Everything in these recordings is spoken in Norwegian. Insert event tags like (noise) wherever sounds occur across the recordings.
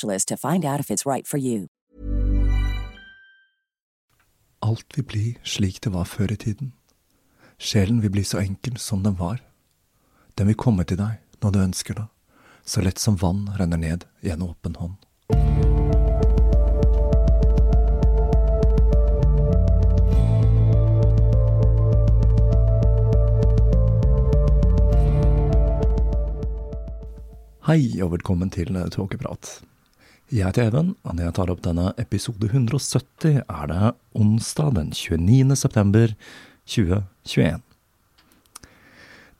to find out if it's right for you. Alt vil bli slik det var før i tiden. Sjelen vil bli så enkel som den var. Den vil komme til deg når du ønsker det, så lett som vann renner ned i en åpen hånd. Hei og velkommen til Tåkeprat. Jeg heter Even, og når jeg tar opp denne episode 170, er det onsdag den 29. september 2021.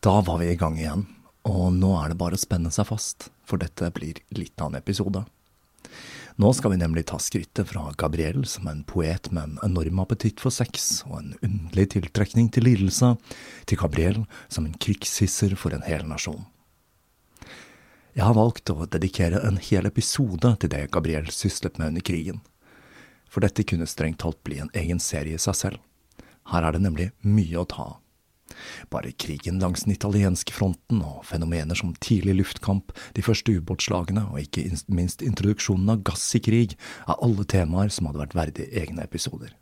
Da var vi i gang igjen, og nå er det bare å spenne seg fast, for dette blir litt av en episode. Nå skal vi nemlig ta skrittet fra Gabriel som en poet med en enorm appetitt for sex og en underlig tiltrekning til lidelse, til Gabriel som en krigshisser for en hel nasjon. Jeg har valgt å dedikere en hel episode til det Gabriel syslet med under krigen. For dette kunne strengt talt bli en egen serie i seg selv. Her er det nemlig mye å ta av. Bare krigen langs den italienske fronten og fenomener som tidlig luftkamp, de første ubåtslagene og ikke minst introduksjonen av gass i krig er alle temaer som hadde vært verdig egne episoder.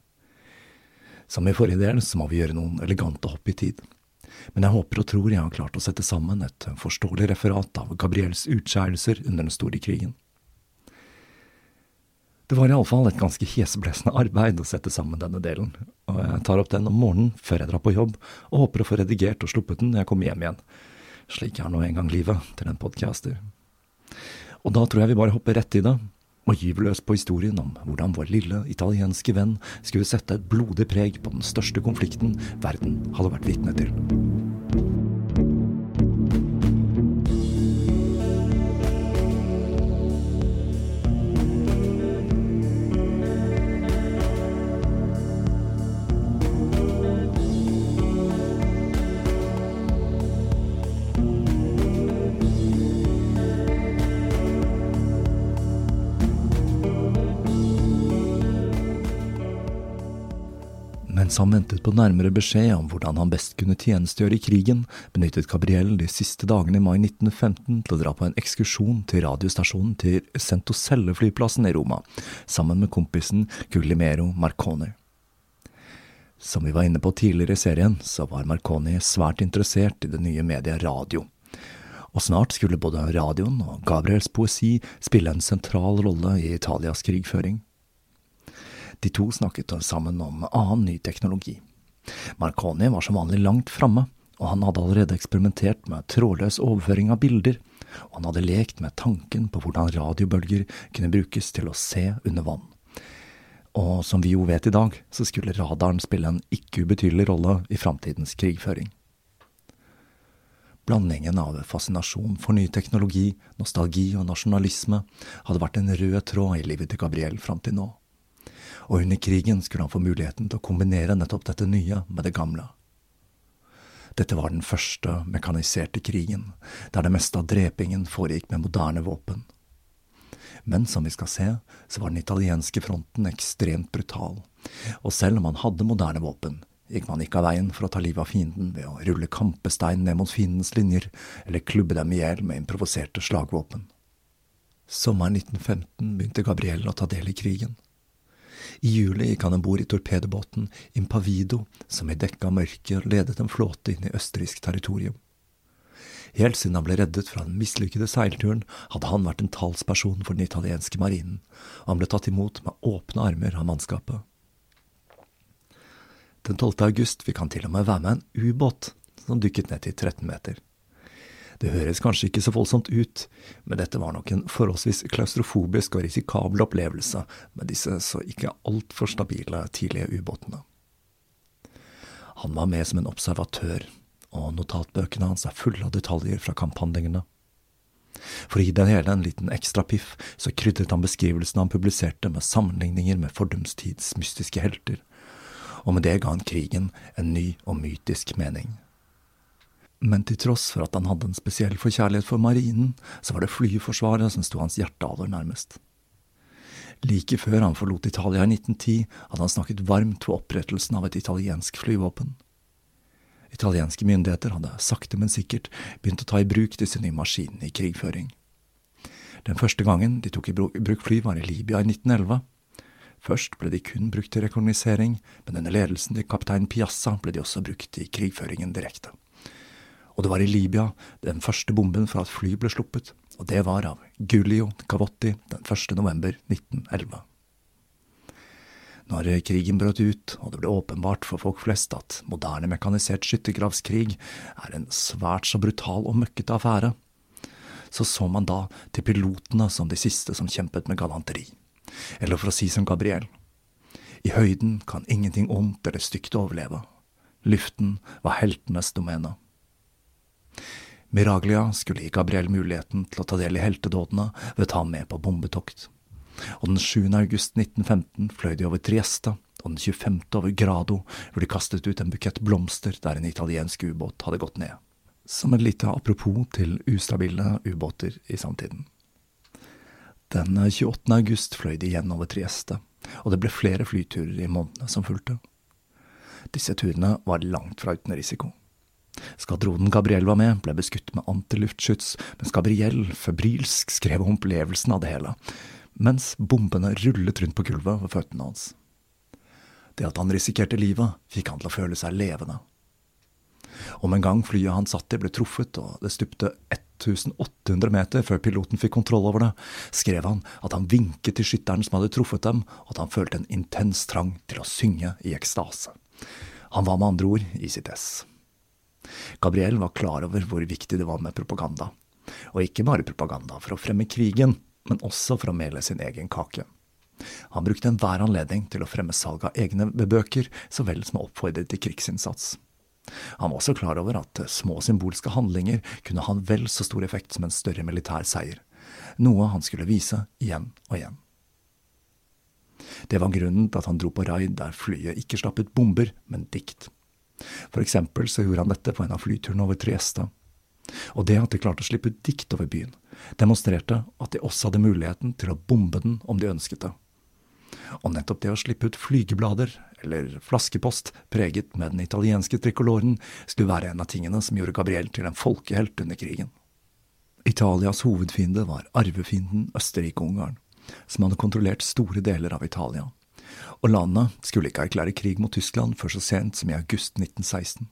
Som i forrige del så må vi gjøre noen elegante hopp i tid men jeg håper og tror jeg har klart å sette sammen et forståelig referat av Gabriels utskeielser under den store krigen. Det var iallfall et ganske heseblesende arbeid å sette sammen denne delen, og jeg tar opp den om morgenen før jeg drar på jobb, og håper å få redigert og sluppet den når jeg kommer hjem igjen. Slik er nå engang livet til en podcaster. Og da tror jeg vi bare hopper rett i det, og gyver løs på historien om hvordan vår lille italienske venn skulle sette et blodig preg på den største konflikten verden hadde vært vitne til. Mens han ventet på nærmere beskjed om hvordan han best kunne tjenestegjøre i krigen, benyttet Gabriel de siste dagene i mai 1915 til å dra på en ekskursjon til radiostasjonen til Centocelle-flyplassen i Roma, sammen med kompisen Guglimero Marconi. Som vi var inne på tidligere i serien, så var Marconi svært interessert i det nye mediet radio. Og snart skulle både radioen og Gabriels poesi spille en sentral rolle i Italias krigføring. De to snakket sammen om annen ny teknologi. Marconi var som vanlig langt framme, og han hadde allerede eksperimentert med trådløs overføring av bilder, og han hadde lekt med tanken på hvordan radiobølger kunne brukes til å se under vann. Og som vi jo vet i dag, så skulle radaren spille en ikke ubetydelig rolle i framtidens krigføring. Blandingen av fascinasjon for ny teknologi, nostalgi og nasjonalisme hadde vært en rød tråd i livet til Gabriel fram til nå og under krigen skulle han få muligheten til å kombinere nettopp dette nye med det gamle. Dette var den første mekaniserte krigen, der det meste av drepingen foregikk med moderne våpen. Men som vi skal se, så var den italienske fronten ekstremt brutal, og selv om man hadde moderne våpen, gikk man ikke av veien for å ta livet av fienden ved å rulle kampestein ned mot fiendens linjer eller klubbe dem i hjel med improviserte slagvåpen. Sommeren 1915 begynte Gabriel å ta del i krigen. I juli gikk han om bord i torpedobåten Impavido, som i dekka mørke ledet en flåte inn i østerriksk territorium. Helt siden han ble reddet fra den mislykkede seilturen, hadde han vært en talsperson for den italienske marinen, og han ble tatt imot med åpne armer av mannskapet. Den 12. august fikk han til og med være med en ubåt som dykket ned til 13 meter. Det høres kanskje ikke så voldsomt ut, men dette var nok en forholdsvis klaustrofobisk og risikabel opplevelse med disse så ikke altfor stabile tidlige ubåtene. Han var med som en observatør, og notatbøkene hans er fulle av detaljer fra kamphandlingene. For å gi den hele en liten ekstra piff, så krydret han beskrivelsene han publiserte med sammenligninger med fordumstids mystiske helter, og med det ga han krigen en ny og mytisk mening. Men til tross for at han hadde en spesiell forkjærlighet for marinen, så var det flyforsvaret som sto hans hjerte aller nærmest. Like før han forlot Italia i 1910, hadde han snakket varmt for opprettelsen av et italiensk flyvåpen. Italienske myndigheter hadde sakte, men sikkert begynt å ta i bruk disse nye maskinene i krigføring. Den første gangen de tok i bruk fly, var i Libya i 1911. Først ble de kun brukt til rekognosering, men under ledelsen til kaptein Piazza ble de også brukt i krigføringen direkte og det var i Libya den første bomben fra et fly ble sluppet, og det var av Giulio Cavotti den 1. november 1911. Når krigen brøt ut, og det ble åpenbart for folk flest at moderne mekanisert skyttergravskrig er en svært så brutal og møkkete affære, så så man da til pilotene som de siste som kjempet med galanteri. Eller for å si som Gabriel, i høyden kan ingenting ondt eller stygt overleve. Luften var heltenes domene. Miraglia skulle gi Gabriel muligheten til å ta del i heltedådene ved å ta ham med på bombetokt. Og den 7. august 1915 fløy de over Trieste, og den 25. over Grado, hvor de kastet ut en bukett blomster der en italiensk ubåt hadde gått ned. Som et lite apropos til ustabile ubåter i samtiden. Den 28. august fløy de igjen over Trieste, og det ble flere flyturer i månedene som fulgte. Disse turene var langt fra uten risiko. Skvadronen Gabriel var med, ble beskutt med antiluftskyts, mens Gabriel febrilsk skrev om opplevelsen av det hele, mens bombene rullet rundt på gulvet ved føttene hans. Det at han risikerte livet, fikk han til å føle seg levende. Om en gang flyet han satt i ble truffet og det stupte 1800 meter før piloten fikk kontroll over det, skrev han at han vinket til skytteren som hadde truffet dem, og at han følte en intens trang til å synge i ekstase. Han var med andre ord i sitt ess. Gabriel var klar over hvor viktig det var med propaganda. Og ikke bare propaganda for å fremme krigen, men også for å mele sin egen kake. Han brukte enhver anledning til å fremme salg av egne bøker, så vel som å oppfordre til krigsinnsats. Han var også klar over at små symbolske handlinger kunne ha en vel så stor effekt som en større militær seier, noe han skulle vise igjen og igjen. Det var grunnen til at han dro på raid der flyet ikke slapp ut bomber, men dikt. For eksempel så gjorde han dette på en av flyturene over Trieste. Og det at de klarte å slippe ut dikt over byen, demonstrerte at de også hadde muligheten til å bombe den om de ønsket det. Og nettopp det å slippe ut flygeblader, eller flaskepost, preget med den italienske trikoloren, skulle være en av tingene som gjorde Gabriel til en folkehelt under krigen. Italias hovedfiende var arvefienden Østerrike-Ungarn, som hadde kontrollert store deler av Italia og landet skulle ikke erklære krig mot Tyskland før så sent som i august 1916.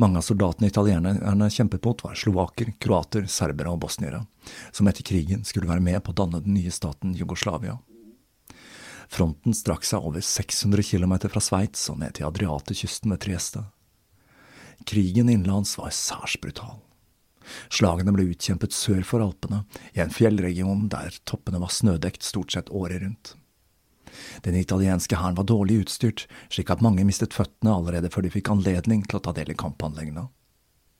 Mange av soldatene italienerne kjempet mot, var slovaker, kroater, serbere og bosniere, som etter krigen skulle være med på å danne den nye staten Jugoslavia. Fronten strakk seg over 600 km fra Sveits og ned til Adriaterkysten ved Trieste. Krigen innenlands var særs brutal. Slagene ble utkjempet sør for Alpene, i en fjellregion der toppene var snødekt stort sett året rundt. Den italienske hæren var dårlig utstyrt, slik at mange mistet føttene allerede før de fikk anledning til å ta del i kampanleggene.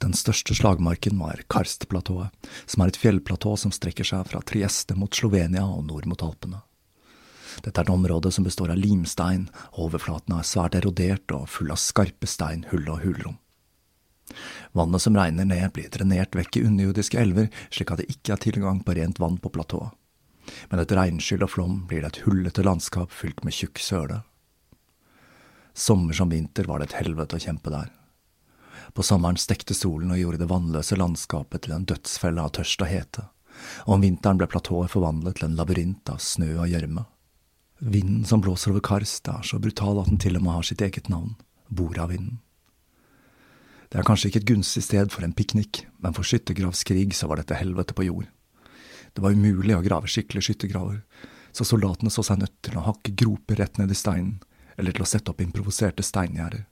Den største slagmarken var Karstplatået, som er et fjellplatå som strekker seg fra Trieste mot Slovenia og nord mot Alpene. Dette er et område som består av limstein, og overflaten er svært erodert og full av skarpe stein, hull og hulrom. Vannet som regner ned, blir drenert vekk i underjordiske elver, slik at det ikke er tilgang på rent vann på platået men etter regnskyll og flom blir det et hullete landskap fylt med tjukk søle. Sommer som vinter var det et helvete å kjempe der. På sommeren stekte solen og gjorde det vannløse landskapet til en dødsfelle av tørst og hete, og om vinteren ble platået forvandlet til en labyrint av snø og gjørme. Vinden som blåser over Karst er så brutal at den til og med har sitt eget navn, Boravinden. Det er kanskje ikke et gunstig sted for en piknik, men for skyttergravskrig så var dette helvete på jord. Det var umulig å grave skikkelige skyttergraver, så soldatene så seg nødt til å hakke groper rett ned i steinen, eller til å sette opp improviserte steingjerder.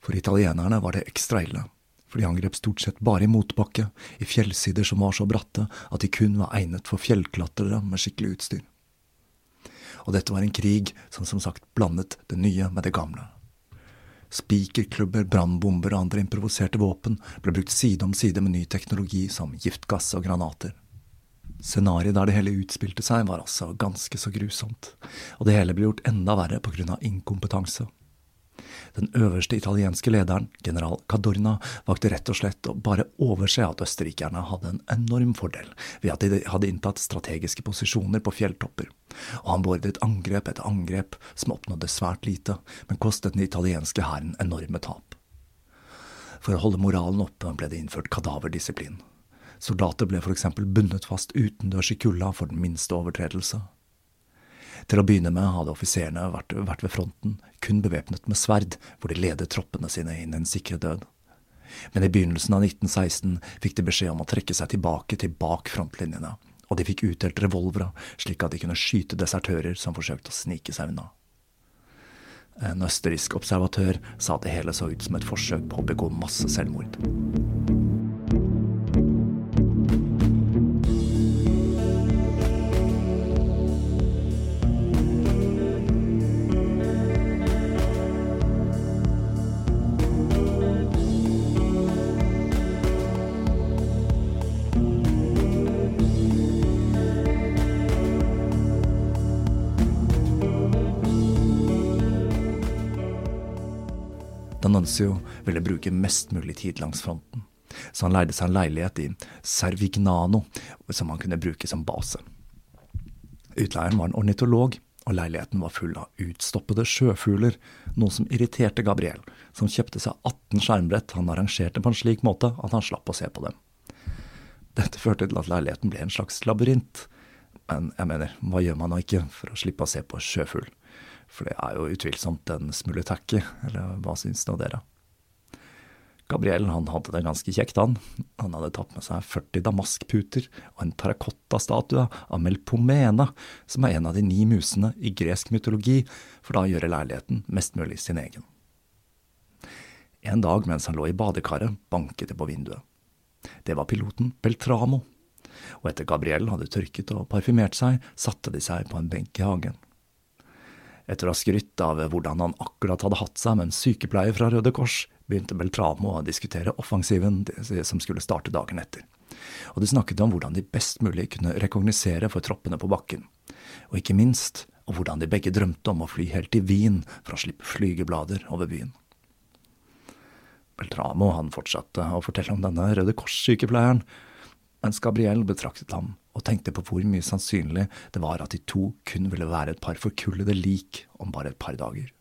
For italienerne var det ekstra ille, for de angrep stort sett bare i motbakke, i fjellsider som var så bratte at de kun var egnet for fjellklatrere med skikkelig utstyr. Og dette var en krig som som sagt blandet det nye med det gamle. Spikerklubber, brannbomber og andre improviserte våpen ble brukt side om side med ny teknologi som giftgass og granater. Scenarioet der det hele utspilte seg, var altså ganske så grusomt, og det hele ble gjort enda verre av inkompetanse. Den øverste italienske lederen, general Cadorna, valgte rett og slett å bare overse at østerrikerne hadde en enorm fordel ved at de hadde inntatt strategiske posisjoner på fjelltopper, og han beordret angrep etter angrep som oppnådde svært lite, men kostet den italienske hæren enorme tap. For å holde moralen oppe ble det innført kadaverdisiplin. Soldater ble eksempel bundet fast utendørs i kulda for den minste overtredelse. Til å begynne med hadde offiserene vært, vært ved fronten, kun bevæpnet med sverd, hvor de ledet troppene sine inn i en sikre død. Men i begynnelsen av 1916 fikk de beskjed om å trekke seg tilbake til bak frontlinjene, og de fikk utdelt revolvere slik at de kunne skyte desertører som forsøkte å snike seg unna. En østerriksk observatør sa at det hele så ut som et forsøk på å begå masse selvmord. D'Annunzio ville bruke mest mulig tid langs fronten, så han leide seg en leilighet i Servignano som han kunne bruke som base. Utleieren var en ornitolog, og leiligheten var full av utstoppede sjøfugler, noe som irriterte Gabriel, som kjøpte seg 18 skjermbrett han arrangerte på en slik måte at han slapp å se på dem. Dette førte til at leiligheten ble en slags labyrint, men jeg mener, hva gjør man nå ikke for å slippe å se på sjøfugl? For det er jo utvilsomt en smule tacky, eller hva syns nå dere? Gabriel han hadde det ganske kjekt, han. Han hadde tatt med seg 40 damaskputer og en terrakottastatue av Melpomena, som er en av de ni musene i gresk mytologi, for da å gjøre leiligheten mest mulig sin egen. En dag mens han lå i badekaret, banket det på vinduet. Det var piloten Beltramo, og etter Gabriel hadde tørket og parfymert seg, satte de seg på en benk i hagen. Etter å ha skrytt av hvordan han akkurat hadde hatt seg med en sykepleier fra Røde Kors, begynte Beltramo å diskutere offensiven som skulle starte dagen etter. Og de snakket om hvordan de best mulig kunne rekognosere for troppene på bakken. Og ikke minst om hvordan de begge drømte om å fly helt til Wien for å slippe flygeblader over byen. Beltramo han fortsatte å fortelle om denne Røde Kors-sykepleieren, mens Gabriel betraktet ham og tenkte på hvor mye sannsynlig det var at de to kun ville være et par forkullede lik om bare et par dager.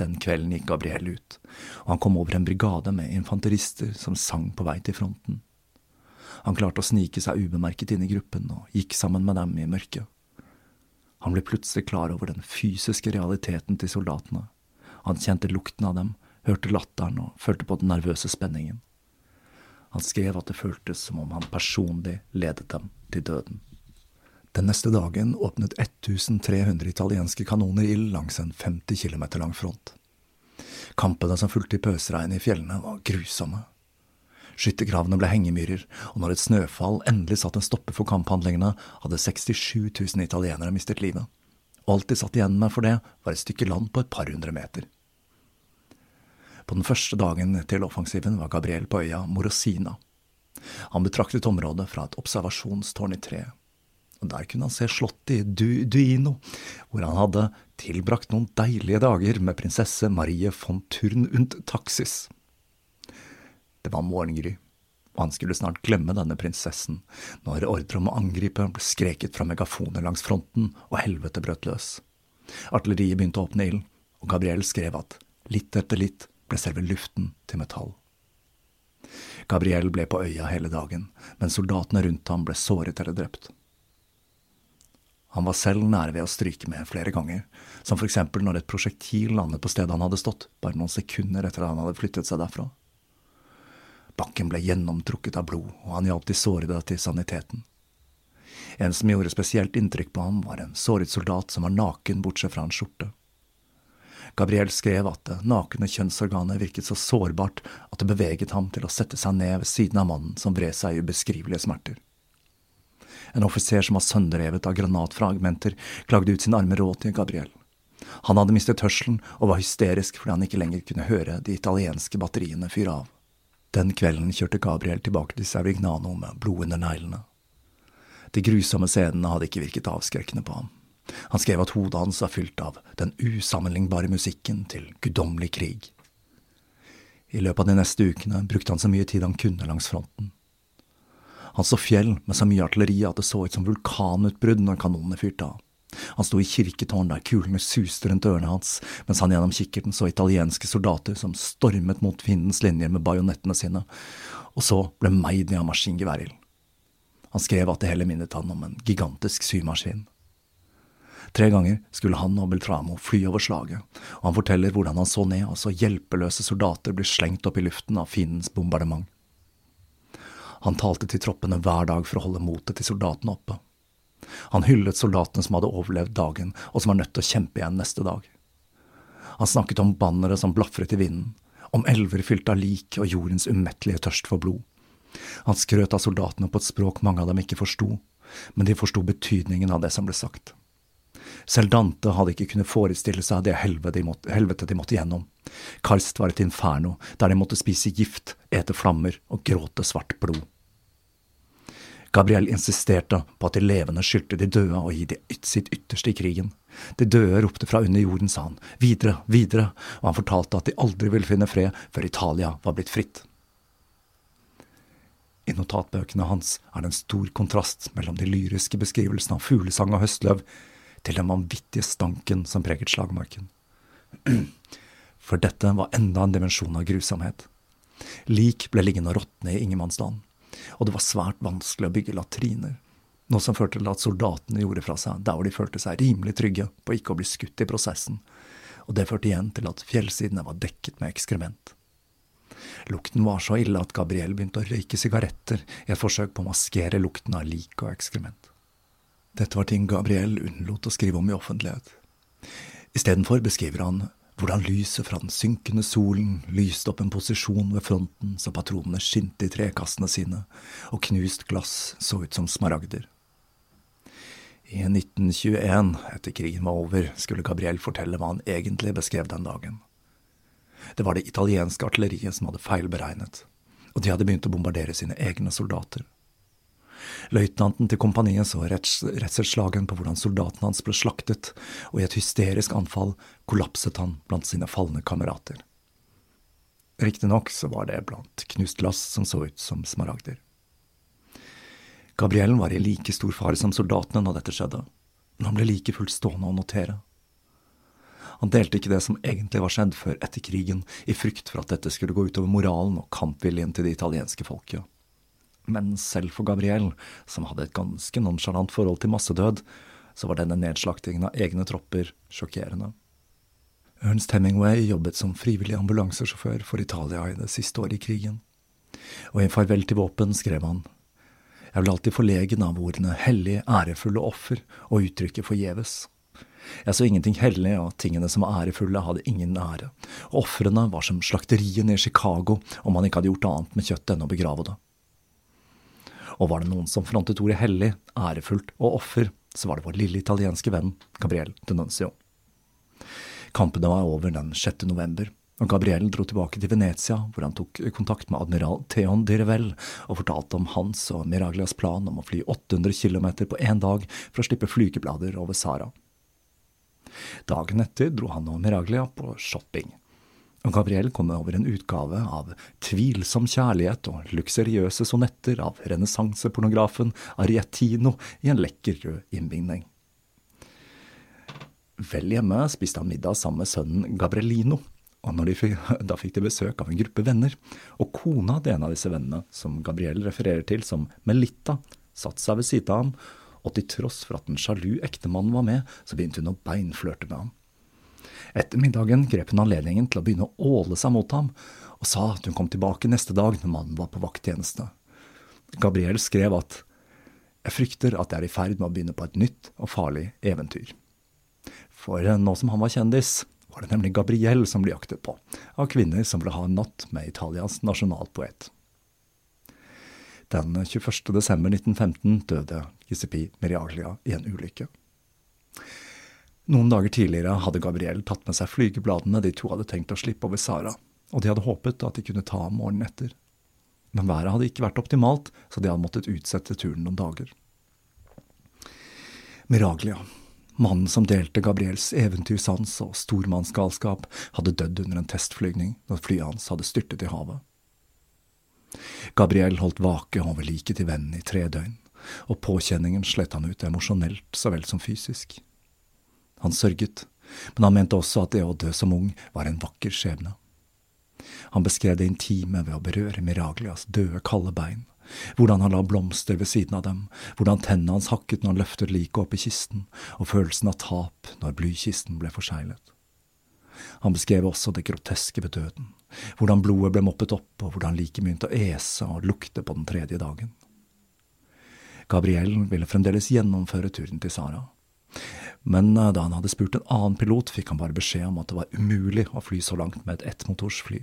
Den kvelden gikk Gabriel ut, og han kom over en brigade med infanterister som sang på vei til fronten. Han klarte å snike seg ubemerket inn i gruppen og gikk sammen med dem i mørket. Han ble plutselig klar over den fysiske realiteten til soldatene. Han kjente lukten av dem, hørte latteren og følte på den nervøse spenningen. Han skrev at det føltes som om han personlig ledet dem til døden. Den neste dagen åpnet 1300 italienske kanoner ild langs en 50 km lang front. Kampene som fulgte i pøsregnet i fjellene, var grusomme. Skyttergravene ble hengemyrer, og når et snøfall endelig satte en stopper for kamphandlingene, hadde 67 000 italienere mistet livet. Alt de satt igjen med for det, var et stykke land på et par hundre meter. På den første dagen til offensiven var Gabriel på øya Morosina. Han betraktet området fra et observasjonstårn i tre. Og Der kunne han se slottet i du Duino, hvor han hadde tilbrakt noen deilige dager med prinsesse Marie von Turn und Taxis. Det var morgengry, og han skulle snart glemme denne prinsessen når ordre om å angripe ble skreket fra megafoner langs fronten og helvete brøt løs. Artilleriet begynte å åpne ild, og Gabriel skrev at litt etter litt ble selve luften til metall. Gabriel ble på øya hele dagen, men soldatene rundt ham ble såret eller drept. Han var selv nære ved å stryke med flere ganger, som for eksempel når et prosjektil landet på stedet han hadde stått, bare noen sekunder etter at han hadde flyttet seg derfra. Bakken ble gjennomtrukket av blod, og han hjalp de sårede til saniteten. En som gjorde spesielt inntrykk på ham, var en såret soldat som var naken bortsett fra en skjorte. Gabriel skrev at det nakne kjønnsorganet virket så sårbart at det beveget ham til å sette seg ned ved siden av mannen som vred seg i ubeskrivelige smerter. En offiser som var sønderrevet av granatfragmenter, klagde ut sin arme råd til Gabriel. Han hadde mistet hørselen og var hysterisk fordi han ikke lenger kunne høre de italienske batteriene fyre av. Den kvelden kjørte Gabriel tilbake til Saurignano med blod under neglene. De grusomme scenene hadde ikke virket avskrekkende på ham. Han skrev at hodet hans var fylt av den usammenlignbare musikken til guddommelig krig. I løpet av de neste ukene brukte han så mye tid han kunne langs fronten. Han så fjell med så mye artilleri at det så ut som vulkanutbrudd når kanonene fyrte av. Han sto i kirketårn der kulene suste rundt ørene hans, mens han gjennom kikkerten så italienske soldater som stormet mot fiendens linjer med bajonettene sine, og så ble meid ned av maskingeværild. Han skrev at det hele minnet han om en gigantisk symaskin. Tre ganger skulle han og Beltramo fly over slaget, og han forteller hvordan han så ned og så hjelpeløse soldater bli slengt opp i luften av fiendens bombardement. Han talte til troppene hver dag for å holde motet til soldatene oppe. Han hyllet soldatene som hadde overlevd dagen, og som var nødt til å kjempe igjen neste dag. Han snakket om bannere som blafret i vinden, om elver fylt av lik og jordens umettelige tørst for blod. Han skrøt av soldatene på et språk mange av dem ikke forsto, men de forsto betydningen av det som ble sagt. Selv Dante hadde ikke kunnet forestille seg det helvete de måtte, helvete de måtte gjennom. Karst var et inferno, der de måtte spise gift, ete flammer og gråte svart blod. Gabriel insisterte på at de levende skyldte de døde å gi sitt ytterste i krigen. De døde ropte fra under jorden, sa han, videre, videre, og han fortalte at de aldri ville finne fred før Italia var blitt fritt. I notatbøkene hans er det en stor kontrast mellom de lyriske beskrivelsene av fuglesang og høstløv til den vanvittige stanken som preget slagmarken. (clears throat) For dette var enda en dimensjon av grusomhet. Lik ble liggende og råtne i ingenmannsland, og det var svært vanskelig å bygge latriner, noe som førte til at soldatene gjorde fra seg der hvor de følte seg rimelig trygge på ikke å bli skutt i prosessen, og det førte igjen til at fjellsidene var dekket med ekskrement. Lukten var så ille at Gabriel begynte å røyke sigaretter i et forsøk på å maskere lukten av lik og ekskrement. Dette var ting Gabriel unnlot å skrive om i offentlighet. Istedenfor beskriver han hvordan lyset fra den synkende solen lyste opp en posisjon ved fronten så patronene skinte i trekassene sine, og knust glass så ut som smaragder. I 1921, etter krigen var over, skulle Gabriel fortelle hva han egentlig beskrev den dagen. Det var det italienske artilleriet som hadde feilberegnet, og de hadde begynt å bombardere sine egne soldater. Løytnanten til kompaniet så redselsslagen på hvordan soldatene hans ble slaktet, og i et hysterisk anfall kollapset han blant sine falne kamerater. Riktignok så var det blant knust glass som så ut som smaragder. Gabriellen var i like stor fare som soldatene når dette skjedde, men han ble like fullt stående og notere. Han delte ikke det som egentlig var skjedd før etter krigen, i frykt for at dette skulle gå utover moralen og kampviljen til det italienske folket. Men selv for Gabriel, som hadde et ganske nonsjalant forhold til massedød, så var denne nedslaktingen av egne tropper sjokkerende. Ernst Hemingway jobbet som frivillig ambulansesjåfør for Italia i det siste året i krigen, og i farvel til våpen skrev han Jeg ble alltid forlegen av ordene hellig, ærefulle offer og uttrykket forgjeves. Jeg så ingenting hellig, og tingene som var ærefulle, hadde ingen ære. Ofrene var som slakteriene i Chicago om man ikke hadde gjort annet med kjøttet enn å begrave det. Og var det noen som frontet ordet hellig, ærefullt og offer, så var det vår lille italienske venn Gabriel Denunzio. Kampene var over den 6. november, og Gabriel dro tilbake til Venezia, hvor han tok kontakt med admiral Theon de Revel og fortalte om hans og Miraglias plan om å fly 800 km på én dag for å slippe flykeblader over Sara. Dagen etter dro han og Miraglia på shopping og Gabriel kom over en utgave av Tvilsom kjærlighet og luksuriøse sonetter av renessansepornografen Ariettino i en lekker rød innbinding. Vel hjemme spiste han middag sammen med sønnen Gabrielino, og fikk, (laughs) da fikk de besøk av en gruppe venner, og kona til en av disse vennene, som Gabriel refererer til som Melitta, satte seg ved siden av ham og til tross for at den sjalu ektemannen var med, så begynte hun å beinflørte med ham. Etter middagen grep hun anledningen til å begynne å åle seg mot ham, og sa at hun kom tilbake neste dag når mannen var på vakttjeneste. Gabriel skrev at jeg frykter at jeg er i ferd med å begynne på et nytt og farlig eventyr. For nå som han var kjendis, var det nemlig Gabriel som ble jaktet på, av kvinner som ville ha en natt med Italias nasjonalpoet. Den 21. desember 1915 døde Giuseppe Miriaglia i en ulykke. Noen dager tidligere hadde Gabriel tatt med seg flygebladene de to hadde tenkt å slippe over Sara, og de hadde håpet at de kunne ta morgenen etter. Men været hadde ikke vært optimalt, så de hadde måttet utsette turen noen dager. Miraglia, mannen som delte Gabriels eventyrsans og stormannsgalskap, hadde dødd under en testflygning når flyet hans hadde styrtet i havet. Gabriel holdt vake over liket til vennen i tre døgn, og påkjenningen slet han ut emosjonelt så vel som fysisk. Han sørget, men han mente også at det å dø som ung var en vakker skjebne. Han beskrev det intime ved å berøre Miraglias døde, kalde bein, hvordan han la blomster ved siden av dem, hvordan tennene hans hakket når han løftet liket opp i kisten, og følelsen av tap når blykisten ble forseglet. Han beskrev også det groteske ved døden, hvordan blodet ble moppet opp, og hvordan liket begynte å ese og lukte på den tredje dagen. Gabriel ville fremdeles gjennomføre turen til Sara, men eh, da han hadde spurt en annen pilot, fikk han bare beskjed om at det var umulig å fly så langt med et ettmotorsfly.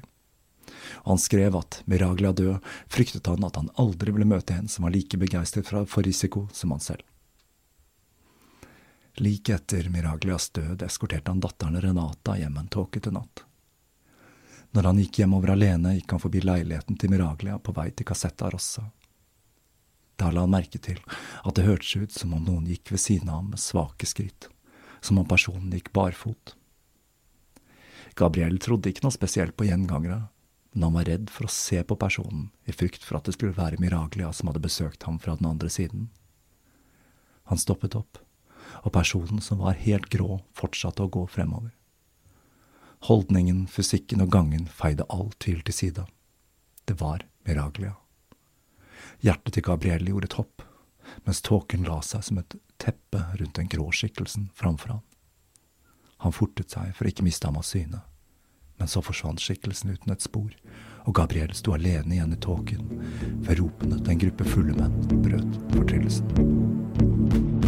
Og han skrev at Miraglia død, fryktet han at han aldri ville møte en som var like begeistret for risiko som han selv. Like etter Miraglias død eskorterte han datteren Renata hjem en tåkete natt. Når han gikk hjemover alene, gikk han forbi leiligheten til Miraglia på vei til Casetta Rossa. Da la han merke til at det hørtes ut som om noen gikk ved siden av ham med svake skritt, som om personen gikk barfot. Gabriel trodde ikke noe spesielt på gjengangere, men han var redd for å se på personen i frykt for at det skulle være Miraglia som hadde besøkt ham fra den andre siden. Han stoppet opp, og personen som var helt grå, fortsatte å gå fremover. Holdningen, fysikken og gangen feide all tvil til side. Det var Miraglia. Hjertet til Gabriel gjorde et hopp, mens tåken la seg som et teppe rundt den grå skikkelsen framfor han. Han fortet seg for å ikke miste ham av syne, men så forsvant skikkelsen uten et spor, og Gabriel sto alene igjen i tåken, før ropene til en gruppe fulle menn brøt fortryllelsen.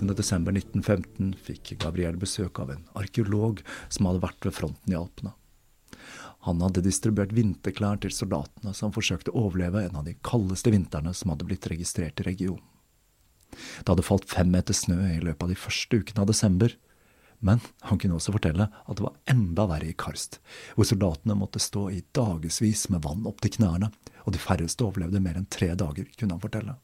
27. desember 1915 fikk Gabriel besøk av en arkeolog som hadde vært ved fronten i Alpene. Han hadde distribuert vinterklær til soldatene som forsøkte å overleve en av de kaldeste vintrene som hadde blitt registrert i regionen. Det hadde falt fem meter snø i løpet av de første ukene av desember, men han kunne også fortelle at det var enda verre i Karst, hvor soldatene måtte stå i dagevis med vann opp til knærne, og de færreste overlevde mer enn tre dager, kunne han fortelle.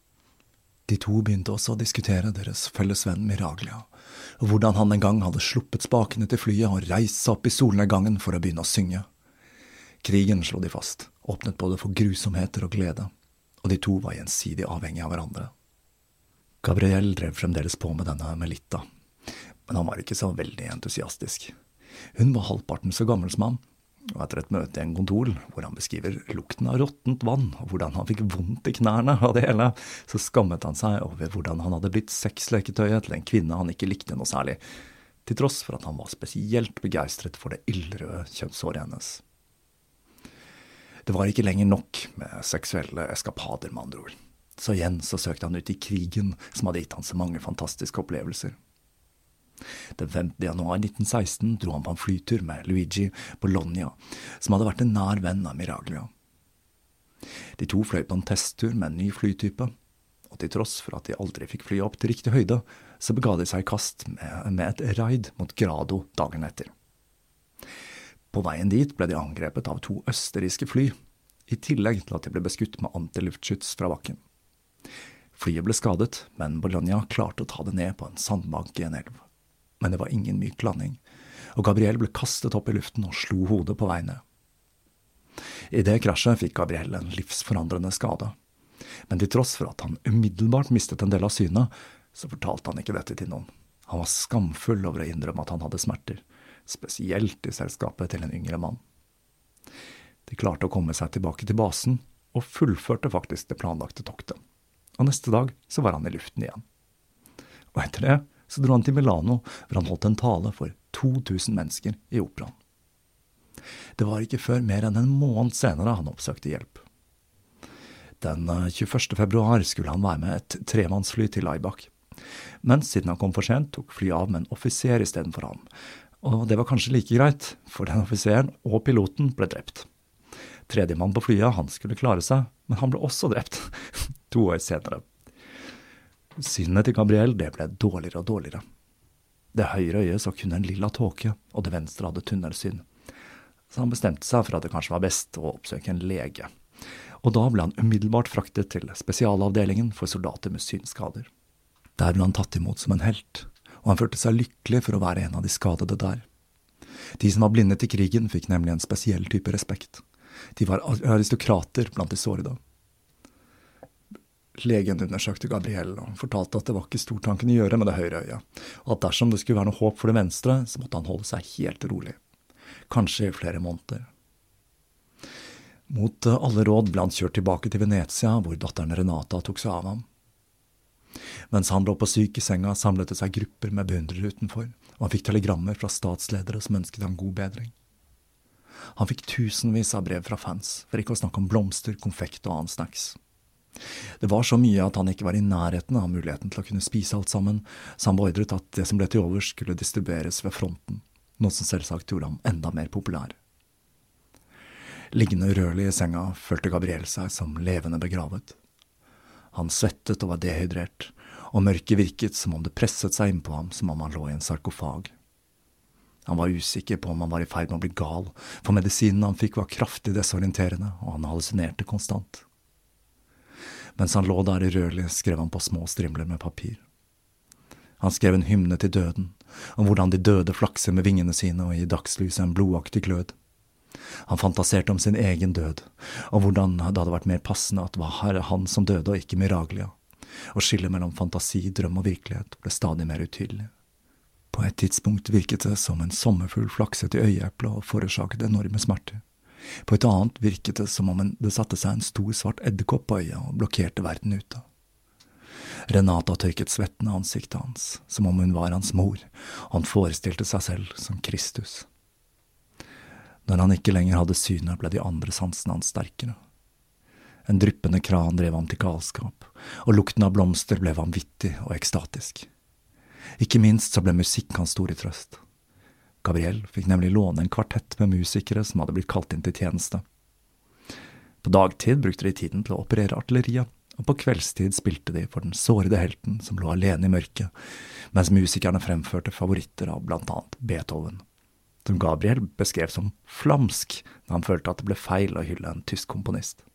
De to begynte også å diskutere deres felles venn Miraglia, og hvordan han en gang hadde sluppet spakene til flyet og reist seg opp i solnedgangen for å begynne å synge. Krigen, slo de fast, åpnet både for grusomheter og glede, og de to var gjensidig avhengige av hverandre. Gabriel drev fremdeles på med denne Melitta, men han var ikke så veldig entusiastisk. Hun var halvparten så gammel som ham, og etter et møte i en kontor hvor han beskriver lukten av råttent vann og hvordan han fikk vondt i knærne av det hele, så skammet han seg over hvordan han hadde blitt sexleketøyet til en kvinne han ikke likte noe særlig, til tross for at han var spesielt begeistret for det ildrøde kjønnshåret hennes. Det var ikke lenger nok med seksuelle eskapader, med andre ord. Så igjen så søkte han ut i krigen, som hadde gitt han så mange fantastiske opplevelser. Den 5. januar 1916 dro han på en flytur med Luigi Bologna, som hadde vært en nær venn av Miraglia. De to fløy på en testtur med en ny flytype, og til tross for at de aldri fikk fly opp til riktig høyde, så bega de seg i kast med, med et raid mot Grado dagen etter. På veien dit ble de angrepet av to østerrikske fly, i tillegg til at de ble beskutt med antiluftskyts fra bakken. Flyet ble skadet, men Bologna klarte å ta det ned på en sandbank i en elv men det var ingen myk landing, og Gabriel ble kastet opp i luften og slo hodet på vei ned. I det krasjet fikk Gabriel en livsforandrende skade, men til tross for at han umiddelbart mistet en del av synet, så fortalte han ikke dette til noen. Han var skamfull over å innrømme at han hadde smerter, spesielt i selskapet til en yngre mann. De klarte å komme seg tilbake til basen, og fullførte faktisk det planlagte toktet. Og neste dag så var han i luften igjen. Og etter det så dro han til Milano, hvor han holdt en tale for 2000 mennesker i operaen. Det var ikke før mer enn en måned senere han oppsøkte hjelp. Den 21. Eh, februar skulle han være med et tremannsfly til Laibach. Men siden han kom for sent, tok flyet av med en offiser istedenfor ham. Og det var kanskje like greit, for den offiseren og piloten ble drept. Tredjemann på flyet, han skulle klare seg, men han ble også drept, (laughs) to år senere. Synet til Gabriel det ble dårligere og dårligere. Det høyre øyet så kun en lilla tåke, og det venstre hadde tunnelsyn. Så han bestemte seg for at det kanskje var best å oppsøke en lege. Og da ble han umiddelbart fraktet til spesialavdelingen for soldater med synsskader. Der ble han tatt imot som en helt, og han følte seg lykkelig for å være en av de skadede der. De som var blinde til krigen, fikk nemlig en spesiell type respekt. De var aristokrater blant de sårede. Legen undersøkte Gabriel og fortalte at det var ikke stort han kunne gjøre med det høyre øyet, og at dersom det skulle være noe håp for det venstre, så måtte han holde seg helt rolig. Kanskje i flere måneder. Mot alle råd ble han kjørt tilbake til Venezia, hvor datteren Renata tok seg av ham. Mens han lå på syk i senga, samlet det seg grupper med beundrere utenfor, og han fikk telegrammer fra statsledere som ønsket ham god bedring. Han fikk tusenvis av brev fra fans, for ikke å snakke om blomster, konfekt og annen snacks. Det var så mye at han ikke var i nærheten av muligheten til å kunne spise alt sammen, så han beordret at det som ble til overs, skulle distribueres ved fronten, noe som selvsagt gjorde ham enda mer populær. Liggende urørlig i senga følte Gabriel seg som levende begravet. Han svettet og var dehydrert, og mørket virket som om det presset seg innpå ham som om han lå i en sarkofag. Han var usikker på om han var i ferd med å bli gal, for medisinen han fikk var kraftig desorienterende, og han hallusinerte konstant. Mens han lå der i rødlig, skrev han på små strimler med papir. Han skrev en hymne til døden, om hvordan de døde flakser med vingene sine og i dagslyset en blodaktig glød. Han fantaserte om sin egen død, og hvordan det hadde vært mer passende at det var han som døde og ikke Miraglia, og skillet mellom fantasi, drøm og virkelighet ble stadig mer utydelig. På et tidspunkt virket det som en sommerfugl flakset i øyeeplet og forårsaket enorme smerter. På et annet virket det som om det satte seg en stor, svart edderkopp på øya og blokkerte verden ute. Renata tørket svetten av ansiktet hans, som om hun var hans mor, og han forestilte seg selv som Kristus. Når han ikke lenger hadde synet, ble de andre sansene hans sterkere. En dryppende kran drev ham til galskap, og lukten av blomster ble vanvittig og ekstatisk. Ikke minst så ble musikk hans store trøst. Gabriel fikk nemlig låne en kvartett med musikere som hadde blitt kalt inn til tjeneste. På dagtid brukte de tiden til å operere artilleriet, og på kveldstid spilte de for den sårede helten som lå alene i mørket, mens musikerne fremførte favoritter av blant annet Beethoven, som Gabriel beskrev som flamsk da han følte at det ble feil å hylle en tysk komponist.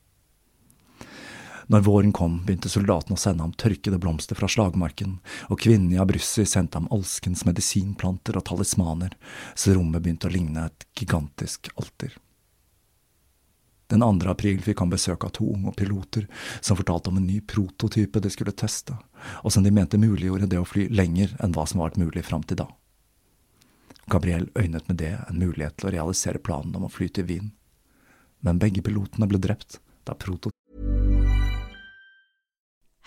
Når våren kom, begynte soldatene å sende ham tørkede blomster fra slagmarken, og kvinnene i Abrussi sendte ham alskens medisinplanter og talismaner, så rommet begynte å ligne et gigantisk alter. Den 2. april fikk han besøk av to unge piloter som fortalte om en ny prototype de skulle teste, og som de mente muliggjorde det å fly lenger enn hva som var mulig fram til da. Gabriel øynet med det en mulighet til å realisere planen om å fly til Wien, men begge pilotene ble drept da prototypen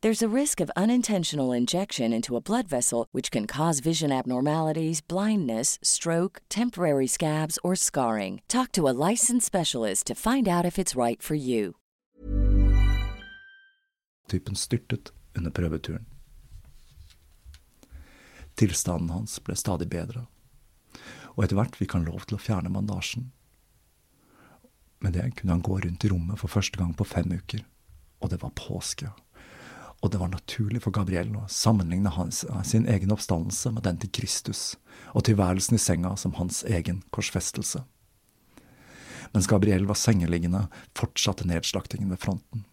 There's a risk of unintentional injection into a blood vessel, which can cause vision abnormalities, blindness, stroke, temporary scabs, or scarring. Talk to a licensed specialist to find out if it's right for you. Typen styrtet under prøveturen. Tilstanden hans ble stadig bedre, og etter hvert fikk han lov til å fjerne bandasjen. Med det kunne han gå rundt i rommet for første gang på fem uker, og det var påske. Og det var naturlig for Gabriel å sammenligne hans, sin egen oppstandelse med den til Kristus, og tilværelsen i senga som hans egen korsfestelse. Mens Gabriel var sengeliggende, fortsatte nedslaktingen ved fronten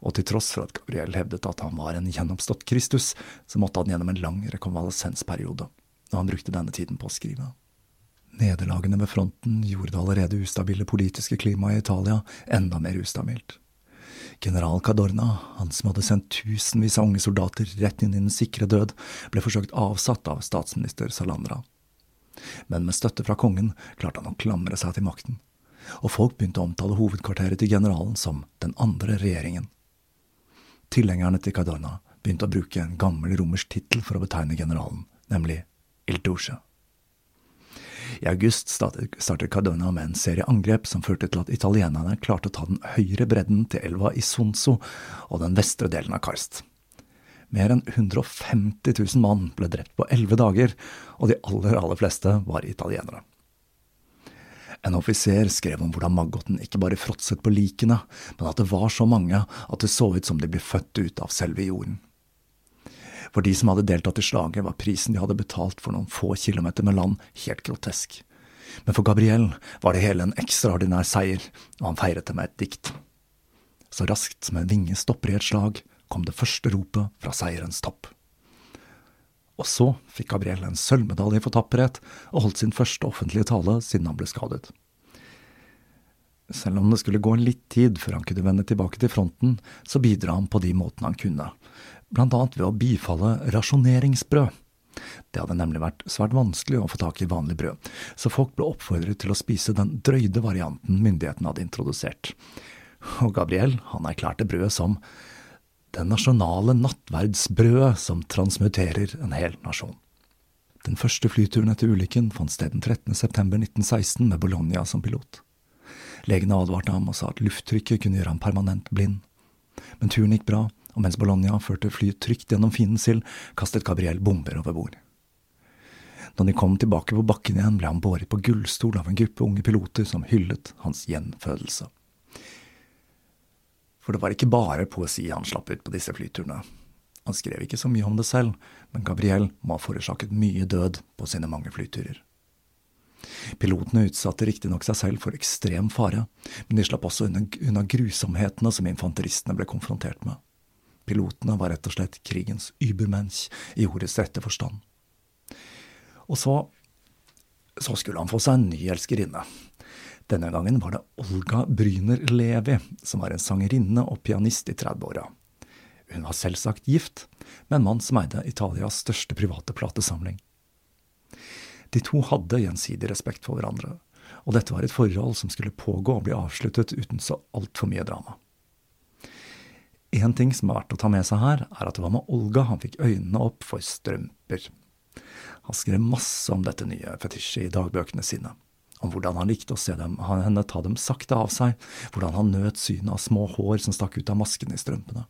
og til tross for at Gabriel hevdet at han var en gjennomstått Kristus, så måtte han gjennom en lang rekonvalesensperiode, og han brukte denne tiden på å skrive. Nederlagene ved fronten gjorde det allerede ustabile politiske klimaet i Italia enda mer ustabilt. General Cadorna, han som hadde sendt tusenvis av unge soldater rett inn i den sikre død, ble forsøkt avsatt av statsminister Salandra. Men med støtte fra kongen klarte han å klamre seg til makten, og folk begynte å omtale hovedkvarteret til generalen som den andre regjeringen. Tilhengerne til Cadorna begynte å bruke en gammel romersk tittel for å betegne generalen, nemlig Il Duce. I august startet Cardona med en serie angrep som førte til at italienerne klarte å ta den høyre bredden til elva Isonzo og den vestre delen av Karst. Mer enn 150 000 mann ble drept på elleve dager, og de aller, aller fleste var italienere. En offiser skrev om hvordan maggoten ikke bare fråtset på likene, men at det var så mange at det så ut som de ble født ut av selve jorden. For de som hadde deltatt i slaget, var prisen de hadde betalt for noen få kilometer med land, helt grotesk. Men for Gabriel var det hele en ekstraordinær seier, og han feiret det med et dikt. Så raskt som en vinge stopper i et slag, kom det første ropet fra seierens topp. Og så fikk Gabriel en sølvmedalje for tapperhet, og holdt sin første offentlige tale siden han ble skadet. Selv om det skulle gå en litt tid før han kunne vende tilbake til fronten, så bidra han på de måtene han kunne, annet ved å bifalle rasjoneringsbrød. Det hadde nemlig vært svært vanskelig å få tak i vanlig brød, så folk ble oppfordret til å spise den drøyde varianten myndighetene hadde introdusert. Og Gabriel, han erklærte brødet som det nasjonale nattverdsbrødet som transmuterer en hel nasjon. Den første flyturen etter ulykken fant sted den 13. september 1916 med Bologna som pilot. Legene advarte ham og sa at lufttrykket kunne gjøre ham permanent blind. Men turen gikk bra, og mens Bologna førte flyet trygt gjennom fiendens sild, kastet Gabriel bomber over bord. Da de kom tilbake på bakken igjen, ble han båret på gullstol av en gruppe unge piloter som hyllet hans gjenfødelse. For det var ikke bare poesi han slapp ut på disse flyturene. Han skrev ikke så mye om det selv, men Gabriel må ha forårsaket mye død på sine mange flyturer. Pilotene utsatte riktignok seg selv for ekstrem fare, men de slapp også unna grusomhetene som infanteristene ble konfrontert med. Pilotene var rett og slett krigens übermensch i ordets rette forstand. Og så så skulle han få seg en ny elskerinne, denne gangen var det Olga Bryner Levi, som var en sangerinne og pianist i 30-åra. Hun var selvsagt gift, med en mann som eide Italias største private platesamling. De to hadde gjensidig respekt for hverandre, og dette var et forhold som skulle pågå og bli avsluttet uten så altfor mye drama. En ting som er verdt å ta med seg her, er at det var med Olga han fikk øynene opp for strømper. Han skrev masse om dette nye fetisjet i dagbøkene sine om hvordan han likte å se dem, henne ta dem sakte av seg, hvordan han nøt synet av små hår som stakk ut av masken i strømpene.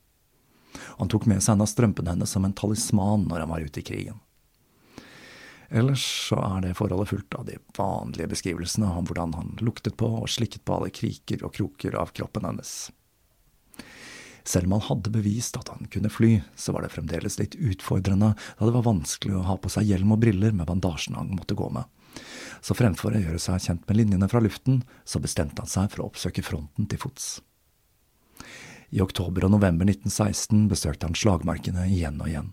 Han tok med seg en av strømpene hennes som en talisman når han var ute i krigen. Ellers så er det forholdet fullt av de vanlige beskrivelsene om hvordan han luktet på og slikket på alle kriker og kroker av kroppen hennes. Selv om han hadde bevist at han kunne fly, så var det fremdeles litt utfordrende da det var vanskelig å ha på seg hjelm og briller med bandasjen han måtte gå med så fremfor å gjøre seg kjent med linjene fra luften, så bestemte han seg for å oppsøke fronten til fots. I oktober og november 1916 besøkte han slagmarkene igjen og igjen.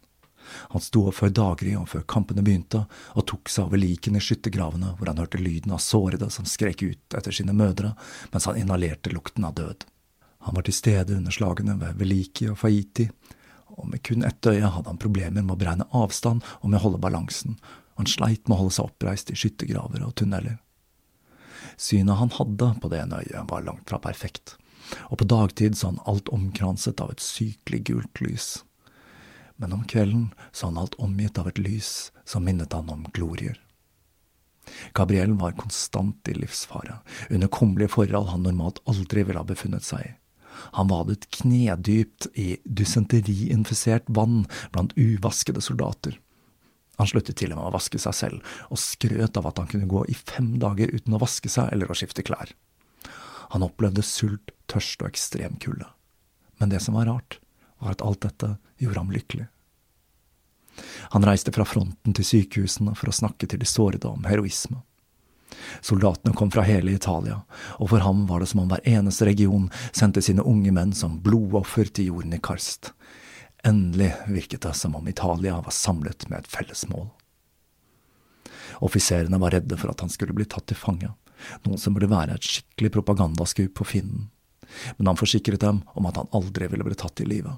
Han sto opp før daggry og før kampene begynte, og tok seg over likene i skyttergravene hvor han hørte lyden av sårede som skrek ut etter sine mødre mens han inhalerte lukten av død. Han var til stede under slagene ved Veliki og Faiti, og med kun ett øye hadde han problemer med å beregne avstand og med å holde balansen, han sleit med å holde seg oppreist i skyttergraver og tunneler. Synet han hadde på det ene øyet, var langt fra perfekt, og på dagtid så han alt omkranset av et sykelig gult lys. Men om kvelden så han alt omgitt av et lys som minnet han om glorier. Gabriel var konstant i livsfare, under kummerlige forhold han normalt aldri ville ha befunnet seg i. Han vadet knedypt i dysenteriinfisert vann blant uvaskede soldater. Han sluttet til og med å vaske seg selv, og skrøt av at han kunne gå i fem dager uten å vaske seg eller å skifte klær. Han opplevde sult, tørst og ekstrem kulde. Men det som var rart, var at alt dette gjorde ham lykkelig. Han reiste fra fronten til sykehusene for å snakke til de sårede om heroisme. Soldatene kom fra hele Italia, og for ham var det som om hver eneste region sendte sine unge menn som blodoffer til jorden i karst. Endelig virket det som om Italia var samlet med et felles mål. Offiserene var redde for at han skulle bli tatt til fange, noe som burde være et skikkelig propagandaskup på fienden, men han forsikret dem om at han aldri ville bli tatt i live.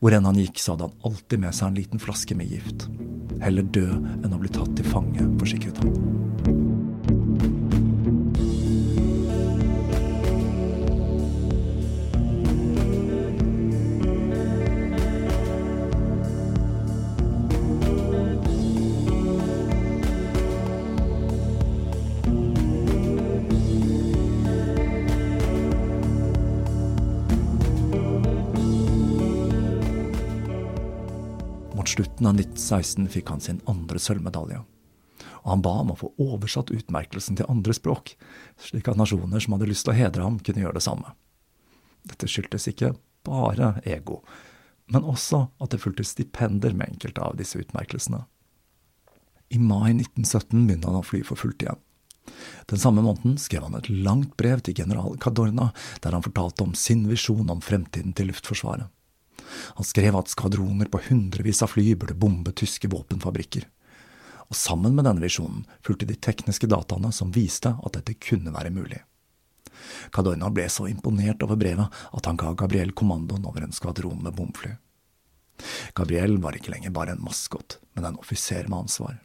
Hvor enn han gikk, så hadde han alltid med seg en liten flaske med gift. Heller dø enn å bli tatt til fange, forsikret han. Slutten av 1916 fikk han sin andre sølvmedalje. Og han ba om å få oversatt utmerkelsen til andre språk, slik at nasjoner som hadde lyst til å hedre ham, kunne gjøre det samme. Dette skyldtes ikke bare ego, men også at det fulgte stipender med enkelte av disse utmerkelsene. I mai 1917 begynte han å fly for fullt igjen. Den samme måneden skrev han et langt brev til general Cadorna, der han fortalte om sin visjon om fremtiden til Luftforsvaret. Han skrev at skvadroner på hundrevis av fly burde bombe tyske våpenfabrikker. Og sammen med denne visjonen fulgte de tekniske dataene som viste at dette kunne være mulig. Cadorna ble så imponert over brevet at han ga Gabriel kommandoen over en skvadron med bomfly. Gabriel var ikke lenger bare en maskot, men en offiser med ansvar.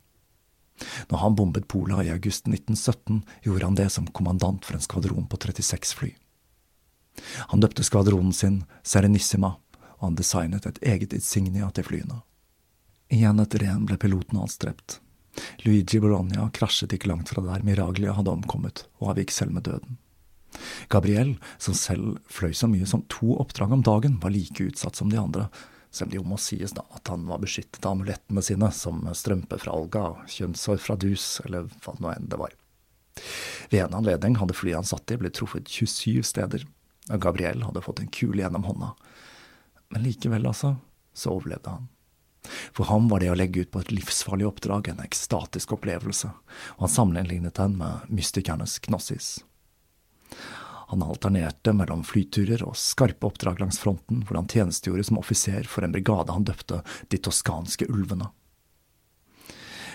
Når han bombet Pola i august 1917, gjorde han det som kommandant for en skvadron på 36 fly. Han døpte skvadronen sin Serenissima og han designet et eget insignia til flyene. Igjen etter igjen ble piloten hans drept. Luigi Bologna krasjet ikke langt fra der Miraglia hadde omkommet, og avgikk selv med døden. Gabriel, som selv fløy så mye som to oppdrag om dagen, var like utsatt som de andre, selv om det jo må sies da at han var beskyttet av amulettene sine, som strømpe fra alga, kjønnshår fra dus, eller hva nå enn det var. Ved en anledning hadde flyet han satt i blitt truffet 27 steder, og Gabriel hadde fått en kule gjennom hånda, men likevel, altså, så overlevde han. For ham var det å legge ut på et livsfarlig oppdrag en ekstatisk opplevelse, og han sammenlignet den med mystikernes Knossis. Han alternerte mellom flyturer og skarpe oppdrag langs fronten, hvor han tjenestegjorde som offiser for en brigade han døpte De toskanske ulvene.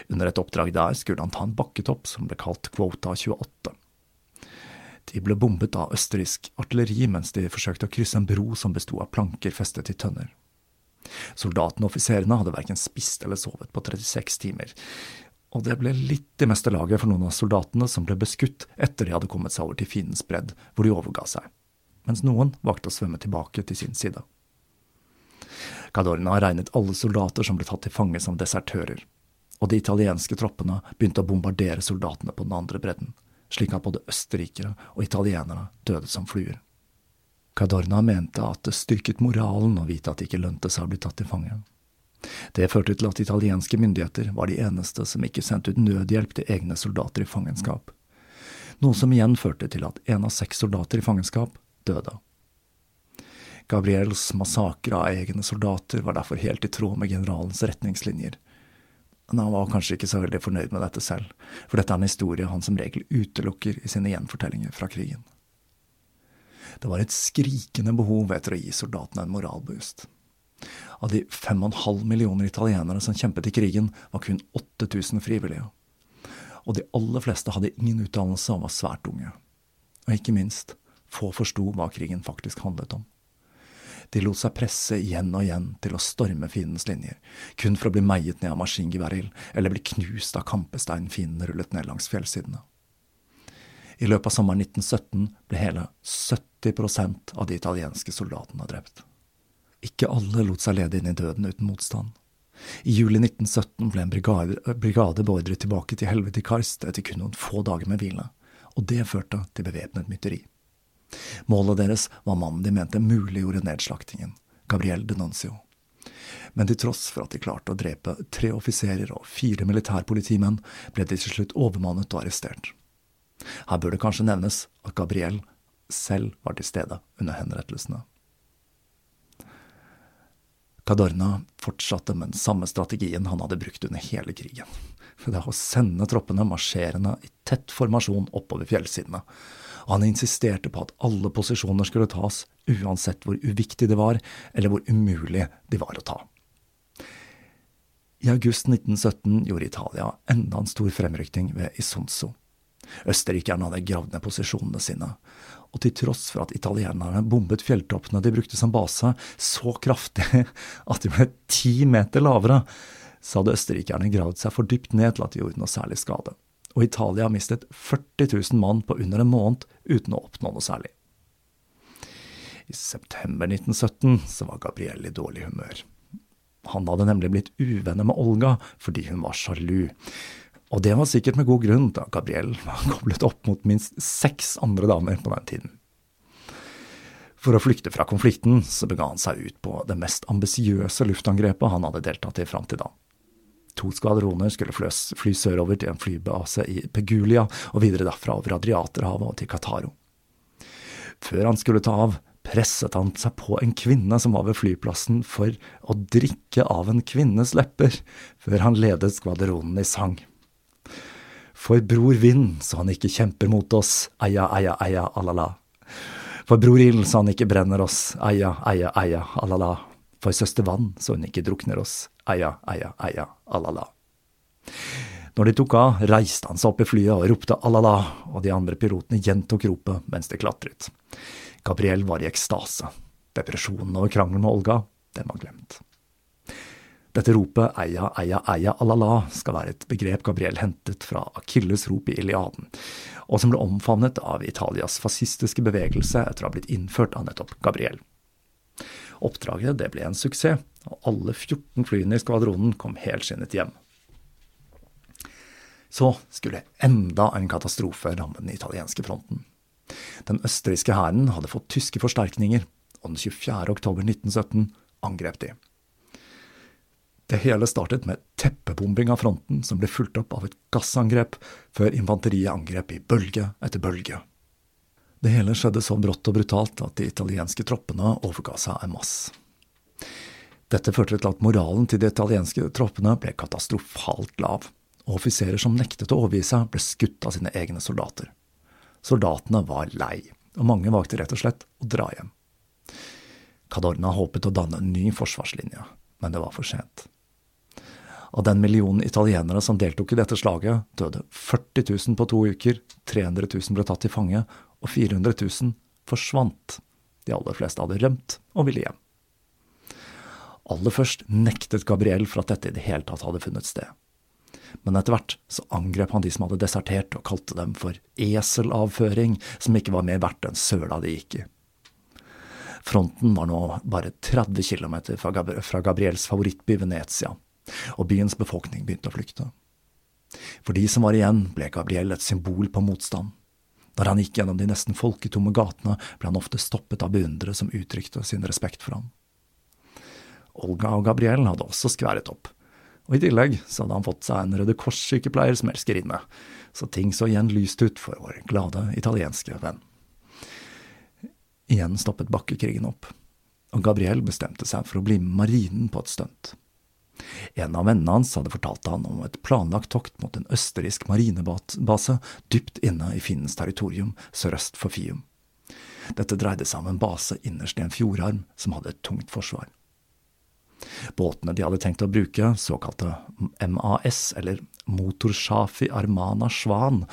Under et oppdrag der skulle han ta en bakketopp som ble kalt Quota 28. De ble bombet av østerriksk artilleri mens de forsøkte å krysse en bro som besto av planker festet i tønner. Soldatene og offiserene hadde verken spist eller sovet på 36 timer, og det ble litt i meste laget for noen av soldatene som ble beskutt etter de hadde kommet seg over til fiendens bredd, hvor de overga seg, mens noen valgte å svømme tilbake til sin side. Cadorna regnet alle soldater som ble tatt til fange som desertører, og de italienske troppene begynte å bombardere soldatene på den andre bredden slik at både østerrikere og italienere døde som fluer. Cadorna mente at det styrket moralen å vite at det ikke lønte seg å bli tatt til fange. Det førte til at italienske myndigheter var de eneste som ikke sendte ut nødhjelp til egne soldater i fangenskap, noe som igjen førte til at en av seks soldater i fangenskap døde. Gabriels massakre av egne soldater var derfor helt i tråd med generalens retningslinjer, men han var kanskje ikke så veldig fornøyd med dette selv, for dette er en historie han som regel utelukker i sine gjenfortellinger fra krigen. Det var et skrikende behov etter å gi soldatene en moralboost. Av de fem og en halv millioner italienere som kjempet i krigen, var kun 8000 frivillige. Og de aller fleste hadde ingen utdannelse og var svært unge. Og ikke minst, få forsto hva krigen faktisk handlet om. De lot seg presse igjen og igjen til å storme fiendens linjer, kun for å bli meiet ned av maskingeværild eller bli knust av kampestein fienden rullet ned langs fjellsidene. I løpet av sommeren 1917 ble hele 70% av de italienske soldatene drept. Ikke alle lot seg lede inn i døden uten motstand. I juli 1917 ble en brigade, brigade beordret tilbake til helvete i Karst etter kun noen få dager med hvile, og det førte til bevæpnet mytteri. Målet deres var mannen de mente muliggjorde nedslaktingen, Gabriel Denuncio. Men til tross for at de klarte å drepe tre offiserer og fire militærpolitimenn, ble de til slutt overmannet og arrestert. Her bør det kanskje nevnes at Gabriel selv var til stede under henrettelsene. Cadorna fortsatte med den samme strategien han hadde brukt under hele krigen. Det er å sende troppene marsjerende i tett formasjon oppover fjellsidene. Han insisterte på at alle posisjoner skulle tas, uansett hvor uviktig det var, eller hvor umulig de var å ta. I august 1917 gjorde Italia enda en stor fremrykning ved Isonzo. Østerrikerne hadde gravd ned posisjonene sine, og til tross for at italienerne bombet fjelltoppene de brukte som base så kraftig (laughs) at de ble ti meter lavere, så hadde østerrikerne gravd seg for dypt ned til at de gjorde noe særlig skade. Og Italia mistet 40 000 mann på under en måned uten å oppnå noe særlig. I september 1917 så var Gabriel i dårlig humør. Han hadde nemlig blitt uvenner med Olga fordi hun var sjalu. Og det var sikkert med god grunn, da Gabriel var koblet opp mot minst seks andre damer på den tiden. For å flykte fra konflikten så bega han seg ut på det mest ambisiøse luftangrepet han hadde deltatt i fram til da. To skvadroner skulle fly sørover til en flybase i Pegulia, og videre derfra over Adriaterhavet og til Qataro. Før han skulle ta av, presset han seg på en kvinne som var ved flyplassen for å drikke av en kvinnes lepper, før han ledet skvadronen i sang. For bror vind, så han ikke kjemper mot oss, eia, eia, eia, alala. For bror ild, så han ikke brenner oss, eia, eia, eia, alala. For søster vann, så hun ikke drukner oss, eia, eia, eia, alala. Når de tok av, reiste han seg opp i flyet og ropte alala, og de andre pilotene gjentok ropet mens de klatret. Gabriel var i ekstase. Depresjonen over krangelen med Olga, den var glemt. Dette ropet eia, eia, eia, alala skal være et begrep Gabriel hentet fra Akilles rop i Iliaden, og som ble omfavnet av Italias fascistiske bevegelse etter å ha blitt innført av nettopp Gabriel. Oppdraget det ble en suksess, og alle 14 flyene i skvadronen kom helskinnet hjem. Så skulle enda en katastrofe ramme den italienske fronten. Den østerrikske hæren hadde fått tyske forsterkninger, og den 24. oktober 1917 angrep de. Det hele startet med teppebombing av fronten, som ble fulgt opp av et gassangrep, før infanteriet angrep i bølge etter bølge. Det hele skjedde så brått og brutalt at de italienske troppene overga seg en masse. Dette førte til at moralen til de italienske troppene ble katastrofalt lav, og offiserer som nektet å overgi seg, ble skutt av sine egne soldater. Soldatene var lei, og mange valgte rett og slett å dra hjem. Cadorna håpet å danne en ny forsvarslinje, men det var for sent. Av den millionen italienere som deltok i dette slaget, døde 40 000 på to uker, 300 000 ble tatt til fange, og 400 000 forsvant. De aller fleste hadde rømt og ville hjem. Aller først nektet Gabriel for at dette i det hele tatt hadde funnet sted. Men etter hvert så angrep han de som hadde desertert, og kalte dem for eselavføring, som ikke var mer verdt enn søla de gikk i. Fronten var nå bare 30 km fra Gabriels favorittby Venezia, og byens befolkning begynte å flykte. For de som var igjen, ble Gabriel et symbol på motstand. Når han gikk gjennom de nesten folketomme gatene, ble han ofte stoppet av beundrere som uttrykte sin respekt for ham. Olga og Gabriel hadde også skværet opp, og i tillegg så hadde han fått seg en Røde Kors-sykepleier som elskerinne, så ting så igjen lyst ut for vår glade italienske venn. Igjen stoppet bakkekrigen opp, og Gabriel bestemte seg for å bli med marinen på et stunt. En av vennene hans hadde fortalt han om et planlagt tokt mot en østerriksk marinebase dypt inne i finnens territorium sørøst for Fium. Dette dreide seg om en base innerst i en fjordarm som hadde et tungt forsvar. Båtene de hadde tenkt å bruke, såkalte MAS, eller Motorshafi Armana Svan,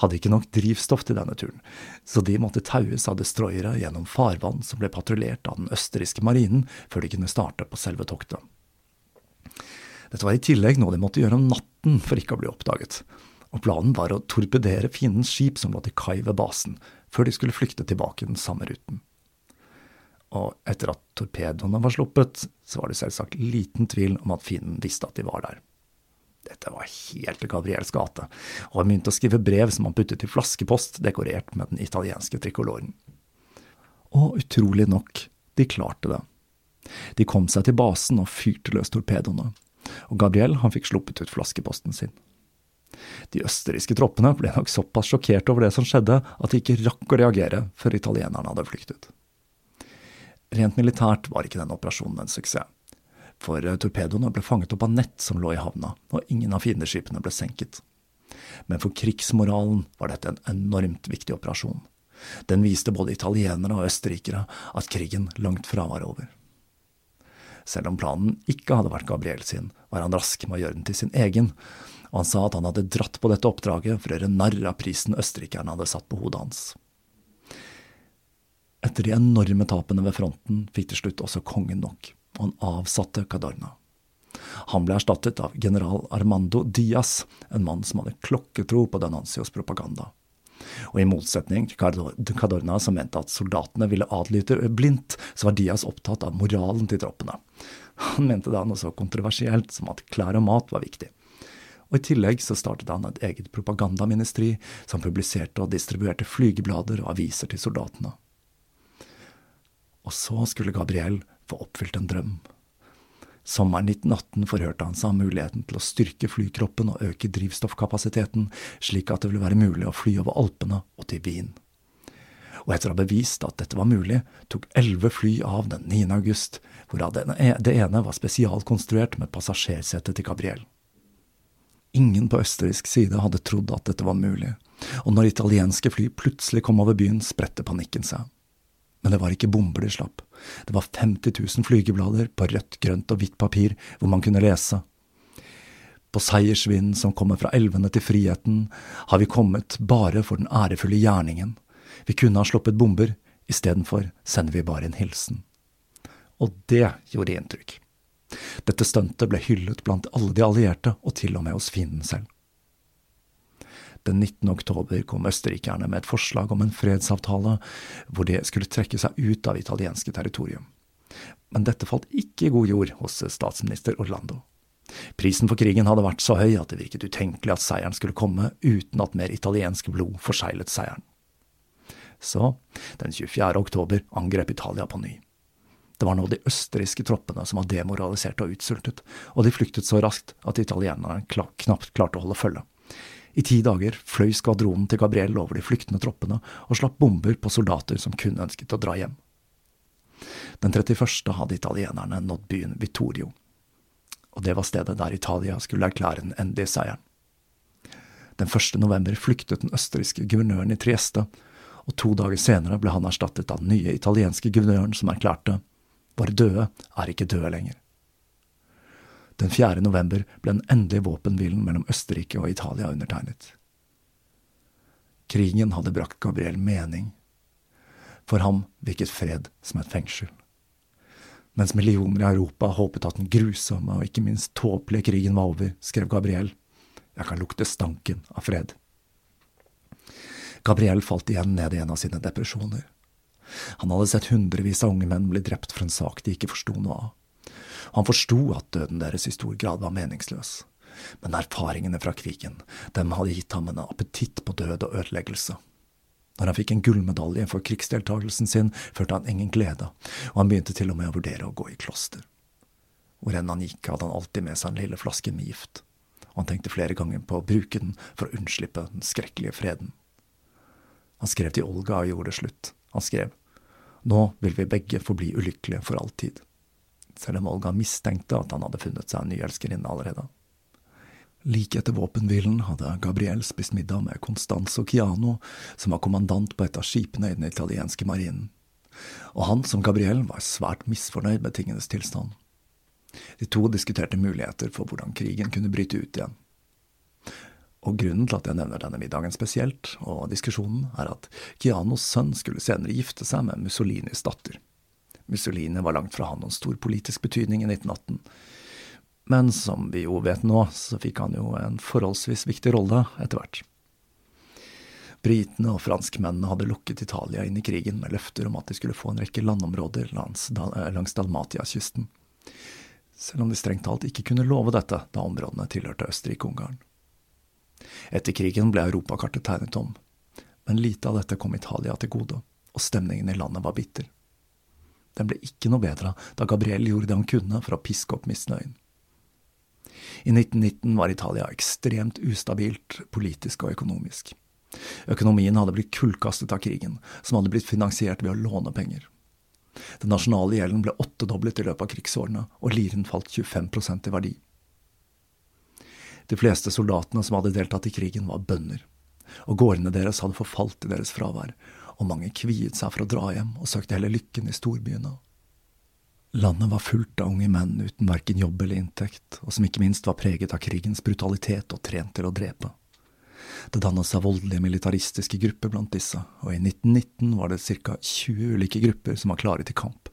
hadde ikke nok drivstoff til denne turen, så de måtte taues av destroyere gjennom farvann som ble patruljert av den østerrikske marinen før de kunne starte på selve toktet. Dette var i tillegg noe de måtte gjøre om natten for ikke å bli oppdaget. og planen var å torpedere fiendens skip som lå til kai ved basen, før de skulle flykte tilbake den samme ruten. Og etter at torpedoene var sluppet, så var det selvsagt liten tvil om at fienden visste at de var der. Dette var helt til Gabriels gate, og han begynte å skrive brev som han puttet i flaskepost dekorert med den italienske trikoloren. Og utrolig nok, de klarte det. De kom seg til basen og fyrte løs torpedoene, og Gabriel han fikk sluppet ut flaskeposten sin. De østerrikske troppene ble nok såpass sjokkert over det som skjedde, at de ikke rakk å reagere før italienerne hadde flyktet. Rent militært var ikke denne operasjonen en suksess, for torpedoene ble fanget opp av nett som lå i havna, og ingen av fiendeskipene ble senket. Men for krigsmoralen var dette en enormt viktig operasjon. Den viste både italienere og østerrikere at krigen langt fra var over. Selv om planen ikke hadde vært Gabriel sin, var han rask med å gjøre den til sin egen, og han sa at han hadde dratt på dette oppdraget for å gjøre narr av prisen østerrikerne hadde satt på hodet hans. Etter de enorme tapene ved fronten fikk til slutt også kongen nok, og han avsatte Cadorna. Han ble erstattet av general Armando Diaz, en mann som hadde klokketro på Danancios propaganda. Og i motsetning til Cadorna, som mente at soldatene ville adlyde blindt, så var Diaz opptatt av moralen til troppene. Han mente da noe så kontroversielt som at klær og mat var viktig og i tillegg så startet han et eget propagandaministeri som publiserte og distribuerte flygeblader og aviser til soldatene. Og så skulle Gabriel få oppfylt en drøm. Sommeren 1918 forhørte han seg om muligheten til å styrke flykroppen og øke drivstoffkapasiteten, slik at det ville være mulig å fly over Alpene og til Wien. Og etter å ha bevist at dette var mulig, tok elleve fly av den 9. august, hvorav det ene var spesialkonstruert med passasjersete til Gabriel. Ingen på østerriksk side hadde trodd at dette var mulig, og når italienske fly plutselig kom over byen, spredte panikken seg. Men det var ikke bomber de slapp, det var 50 000 flygeblader på rødt, grønt og hvitt papir hvor man kunne lese. På seiersvinden som kommer fra elvene til friheten, har vi kommet bare for den ærefulle gjerningen. Vi kunne ha sluppet bomber, istedenfor sender vi bare en hilsen. Og det gjorde inntrykk. Dette stuntet ble hyllet blant alle de allierte, og til og med hos fienden selv. Den 19. oktober kom østerrikerne med et forslag om en fredsavtale, hvor de skulle trekke seg ut av italienske territorium. Men dette falt ikke i god jord hos statsminister Orlando. Prisen for krigen hadde vært så høy at det virket utenkelig at seieren skulle komme uten at mer italiensk blod forseglet seieren. Så, den 24. oktober angrep Italia på ny. Det var nå de østerrikske troppene som var demoralisert og utsultet, og de flyktet så raskt at italienerne knapt klarte å holde følge. I ti dager fløy skvadronen til Gabriel over de flyktende troppene og slapp bomber på soldater som kun ønsket å dra hjem. Den 31. hadde italienerne nådd byen Vittorio, og det var stedet der Italia skulle erklære den endelige seieren. Den 1. november flyktet den østerrikske guvernøren i Trieste, og to dager senere ble han erstattet av den nye italienske guvernøren som erklærte Våre døde er ikke døde lenger. Den 4. november ble den endelige våpenhvilen mellom Østerrike og Italia undertegnet. Krigen hadde brakt Gabriel mening. For ham virket fred som et fengsel. Mens millioner i Europa håpet at den grusomme og ikke minst tåpelige krigen var over, skrev Gabriel, jeg kan lukte stanken av fred. Gabriel falt igjen ned i en av sine depresjoner. Han hadde sett hundrevis av unge menn bli drept for en sak de ikke forsto noe av. Han forsto at døden deres i stor grad var meningsløs. Men erfaringene fra krigen, dem hadde gitt ham en appetitt på død og ødeleggelse. Når han fikk en gullmedalje for krigsdeltagelsen sin, følte han ingen glede, og han begynte til og med å vurdere å gå i kloster. Hvor enn han gikk, hadde han alltid med seg en lille flaske med gift, og han tenkte flere ganger på å bruke den for å unnslippe den skrekkelige freden. Han skrev til Olga og gjorde det slutt. Han skrev Nå vil vi begge forbli ulykkelige for alltid. Selv om Olga mistenkte at han hadde funnet seg en ny elskerinne allerede. Like etter våpenhvilen hadde Gabriel spist middag med Constanzo Chiano, som var kommandant på et av skipene i den italienske marinen. Og han, som Gabriel, var svært misfornøyd med tingenes tilstand. De to diskuterte muligheter for hvordan krigen kunne bryte ut igjen. Og grunnen til at jeg nevner denne middagen spesielt, og diskusjonen, er at Chianos sønn skulle senere gifte seg med Mussolinis datter. Mussolini var langt fra å ha noen stor politisk betydning i 1918, Men som vi jo vet nå, så fikk han jo en forholdsvis viktig rolle etter hvert. Britene og franskmennene hadde lukket Italia inn i krigen med løfter om at de skulle få en rekke landområder langs, langs Dalmatia-kysten, selv om de strengt talt ikke kunne love dette da områdene tilhørte Østerrike-Ungarn. Etter krigen ble europakartet tegnet om, men lite av dette kom Italia til gode, og stemningen i landet var bitter. Den ble ikke noe bedre da Gabriel gjorde det han kunne for å piske opp misnøyen. I 1919 var Italia ekstremt ustabilt politisk og økonomisk. Økonomien hadde blitt kullkastet av krigen, som hadde blitt finansiert ved å låne penger. Den nasjonale gjelden ble åttedoblet i løpet av krigsårene, og liren falt 25% i verdi. De fleste soldatene som hadde deltatt i krigen, var bønder, og gårdene deres hadde forfalt i deres fravær, og mange kviet seg for å dra hjem og søkte heller lykken i storbyene. Landet var fullt av unge menn uten verken jobb eller inntekt, og som ikke minst var preget av krigens brutalitet og trent til å drepe. Det dannet seg voldelige militaristiske grupper blant disse, og i 1919 var det ca. 20 ulike grupper som var klare til kamp.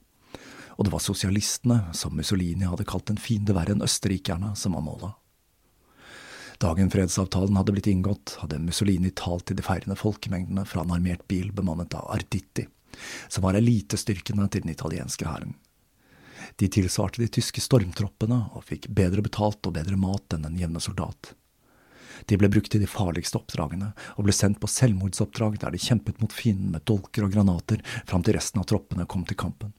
Og det var sosialistene, som Mussolini hadde kalt en fiende verre enn østerrikerne, som var målet. Dagen fredsavtalen hadde blitt inngått, hadde Mussolini talt til de feirende folkemengdene fra en armert bil bemannet av Arditti, som var elitestyrkene til den italienske hæren. De tilsvarte de tyske stormtroppene og fikk bedre betalt og bedre mat enn den jevne soldat. De ble brukt i de farligste oppdragene, og ble sendt på selvmordsoppdrag der de kjempet mot fienden med dolker og granater fram til resten av troppene kom til kampen.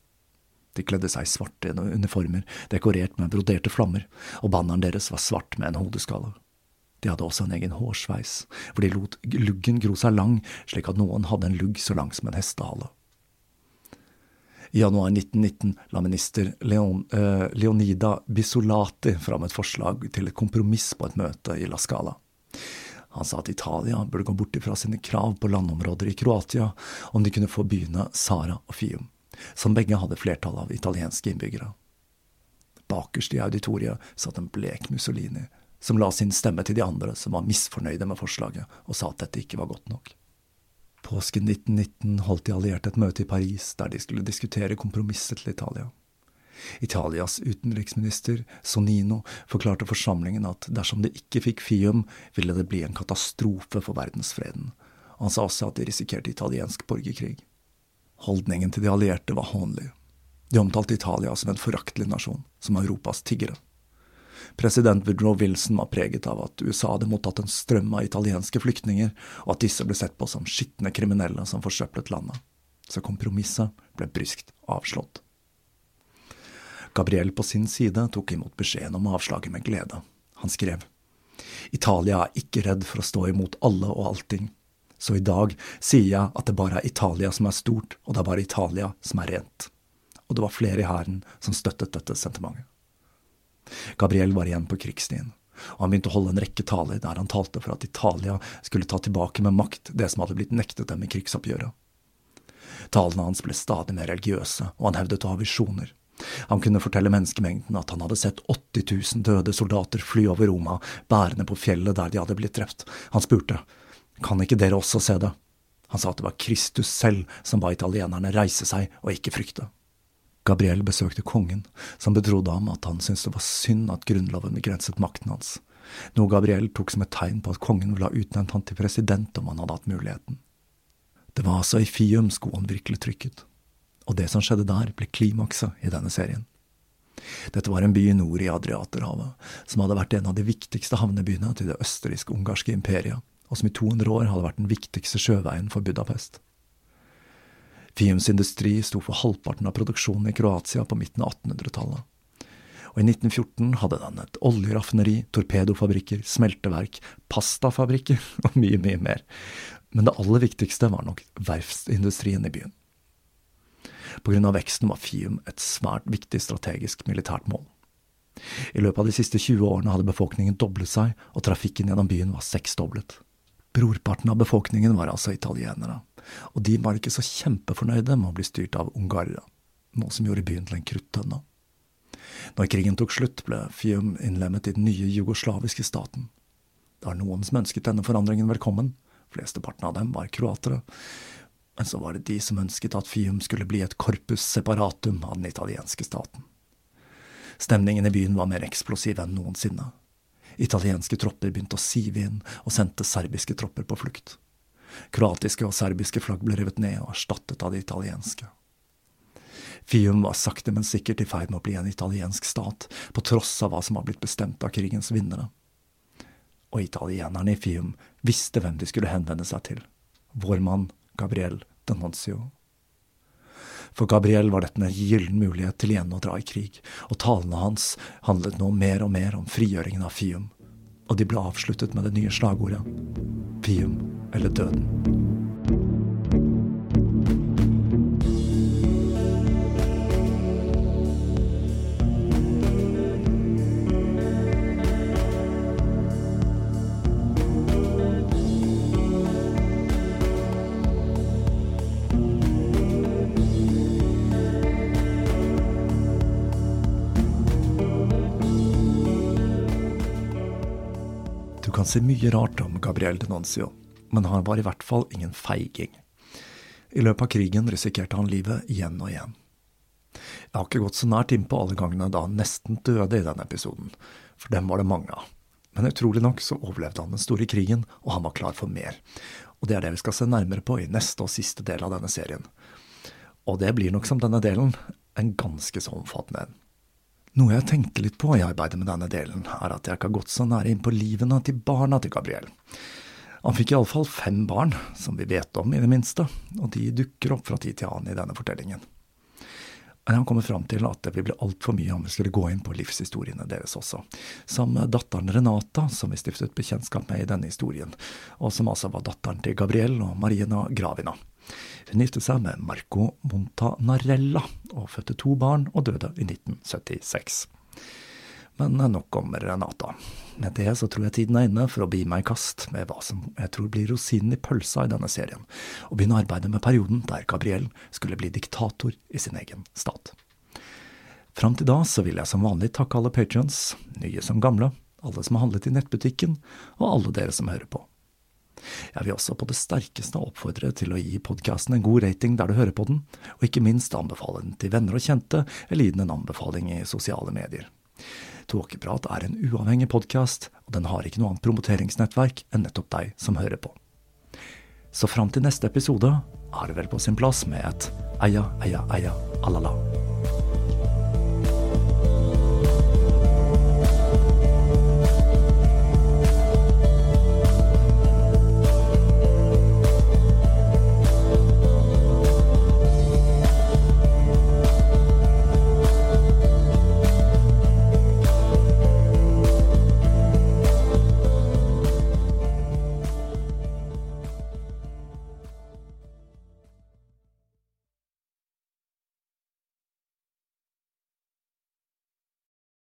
De kledde seg i svarte uniformer dekorert med broderte flammer, og banneren deres var svart med en hodeskalle. De hadde også en egen hårsveis, hvor de lot luggen gro seg lang, slik at noen hadde en lugg så lang som en hestehale. I januar 1919 la minister Leon, eh, Leonida Bisolati fram et forslag til et kompromiss på et møte i La Scala. Han sa at Italia burde gå bort ifra sine krav på landområder i Kroatia om de kunne få byene Sara og Fium, som begge hadde flertall av italienske innbyggere. Bakerst i auditoriet satt en blek Mussolini, som la sin stemme til de andre som var misfornøyde med forslaget, og sa at dette ikke var godt nok. Påsken 1919 holdt de allierte et møte i Paris der de skulle diskutere kompromisset til Italia. Italias utenriksminister Sonino forklarte forsamlingen at dersom de ikke fikk Fium, ville det bli en katastrofe for verdensfreden. Han sa også at de risikerte italiensk borgerkrig. Holdningen til de allierte var hånlig. De omtalte Italia som en foraktelig nasjon, som Europas tiggere. President Woodrow Wilson var preget av at USA hadde mottatt en strøm av italienske flyktninger, og at disse ble sett på som skitne kriminelle som forsøplet landet. Så kompromisset ble bryskt avslått. Gabriel på sin side tok imot beskjeden om avslaget med glede. Han skrev Italia er ikke redd for å stå imot alle og allting. Så i dag sier jeg at det bare er Italia som er stort, og det er bare Italia som er rent. Og det var flere i hæren som støttet dette sentimentet. Gabriel var igjen på krigsstien, og han begynte å holde en rekke taler der han talte for at Italia skulle ta tilbake med makt det som hadde blitt nektet dem i krigsoppgjøret. Talene hans ble stadig mer religiøse, og han hevdet å ha visjoner. Han kunne fortelle menneskemengden at han hadde sett 80 000 døde soldater fly over Roma, bærende på fjellet der de hadde blitt drept. Han spurte, kan ikke dere også se det? Han sa at det var Kristus selv som ba italienerne reise seg og ikke frykte. Gabriel besøkte kongen, som betrodde ham at han syntes det var synd at grunnloven begrenset makten hans, noe Gabriel tok som et tegn på at kongen ville ha utnevnt han til president om han hadde hatt muligheten. Det var altså i Fium skoen virkelig trykket og det som skjedde der, ble klimakset i denne serien. Dette var en by nord i Adriaterhavet, som hadde vært en av de viktigste havnebyene til det østerriksk-ungarske imperiet, og som i 200 år hadde vært den viktigste sjøveien for Budapest. Fiums industri sto for halvparten av produksjonen i Kroatia på midten av 1800-tallet. Og i 1914 hadde den et oljeraffineri, torpedofabrikker, smelteverk, pastafabrikker (laughs) og mye, mye mer. Men det aller viktigste var nok verftsindustrien i byen. Pga. veksten var Fium et svært viktig strategisk militært mål. I løpet av de siste 20 årene hadde befolkningen doblet seg, og trafikken gjennom byen var seksdoblet. Brorparten av befolkningen var altså italienere, og de var ikke så kjempefornøyde med å bli styrt av ungarere, noe som gjorde byen til en kruttønne. Når krigen tok slutt, ble Fium innlemmet i den nye jugoslaviske staten. Det var noen som ønsket denne forandringen velkommen, flesteparten av dem var kroatere, men så var det de som ønsket at Fium skulle bli et corpus separatum av den italienske staten. Stemningen i byen var mer eksplosiv enn noensinne. Italienske tropper begynte å sive inn og sendte serbiske tropper på flukt. Kroatiske og serbiske flagg ble revet ned og erstattet av de italienske. Fium var sakte, men sikkert i ferd med å bli en italiensk stat, på tross av hva som var blitt bestemt av krigens vinnere. Og italienerne i Fium visste hvem de skulle henvende seg til. Vår mann Gabriel Denoncio. For Gabriel var dette en gyllen mulighet til igjen å dra i krig, og talene hans handlet nå mer og mer om frigjøringen av Fium, og de ble avsluttet med det nye slagordet Fium eller døden. Kan si mye rart om Gabriel Denoncio, men han var i hvert fall ingen feiging. I løpet av krigen risikerte han livet igjen og igjen. Jeg har ikke gått så nært innpå alle gangene da han nesten døde i denne episoden, for dem var det mange av. Men utrolig nok så overlevde han den store krigen, og han var klar for mer. Og det er det vi skal se nærmere på i neste og siste del av denne serien. Og det blir nok som denne delen en ganske så omfattende en. Noe jeg tenkte litt på i arbeidet med denne delen, er at jeg ikke har gått så nære inn på livene til barna til Gabriel. Han fikk iallfall fem barn, som vi vet om i det minste, og de dukker opp fra tid til annen i denne fortellingen. Men han kommer fram til at det vil bli altfor mye om vi skulle gå inn på livshistoriene deres også, som datteren Renata, som vi stiftet bekjentskap med i denne historien, og som altså var datteren til Gabriel og Marina Gravina. Hun giftet seg med Marco Montanarella og fødte to barn og døde i 1976. Men nok om Renata. Med det så tror jeg tiden er inne for å bi meg i kast med hva som jeg tror blir rosinen i pølsa i denne serien, og begynne arbeidet med perioden der Gabriel skulle bli diktator i sin egen stat. Fram til da så vil jeg som vanlig takke alle patrions, nye som gamle, alle som har handlet i nettbutikken, og alle dere som hører på. Jeg vil også på det sterkeste oppfordre til å gi podkasten en god rating der du hører på den, og ikke minst anbefale den til venner og kjente, eller gi den en anbefaling i sosiale medier. Tåkeprat er en uavhengig podkast, og den har ikke noe annet promoteringsnettverk enn nettopp deg som hører på. Så fram til neste episode er det vel på sin plass med et eia, eia, eia, alala.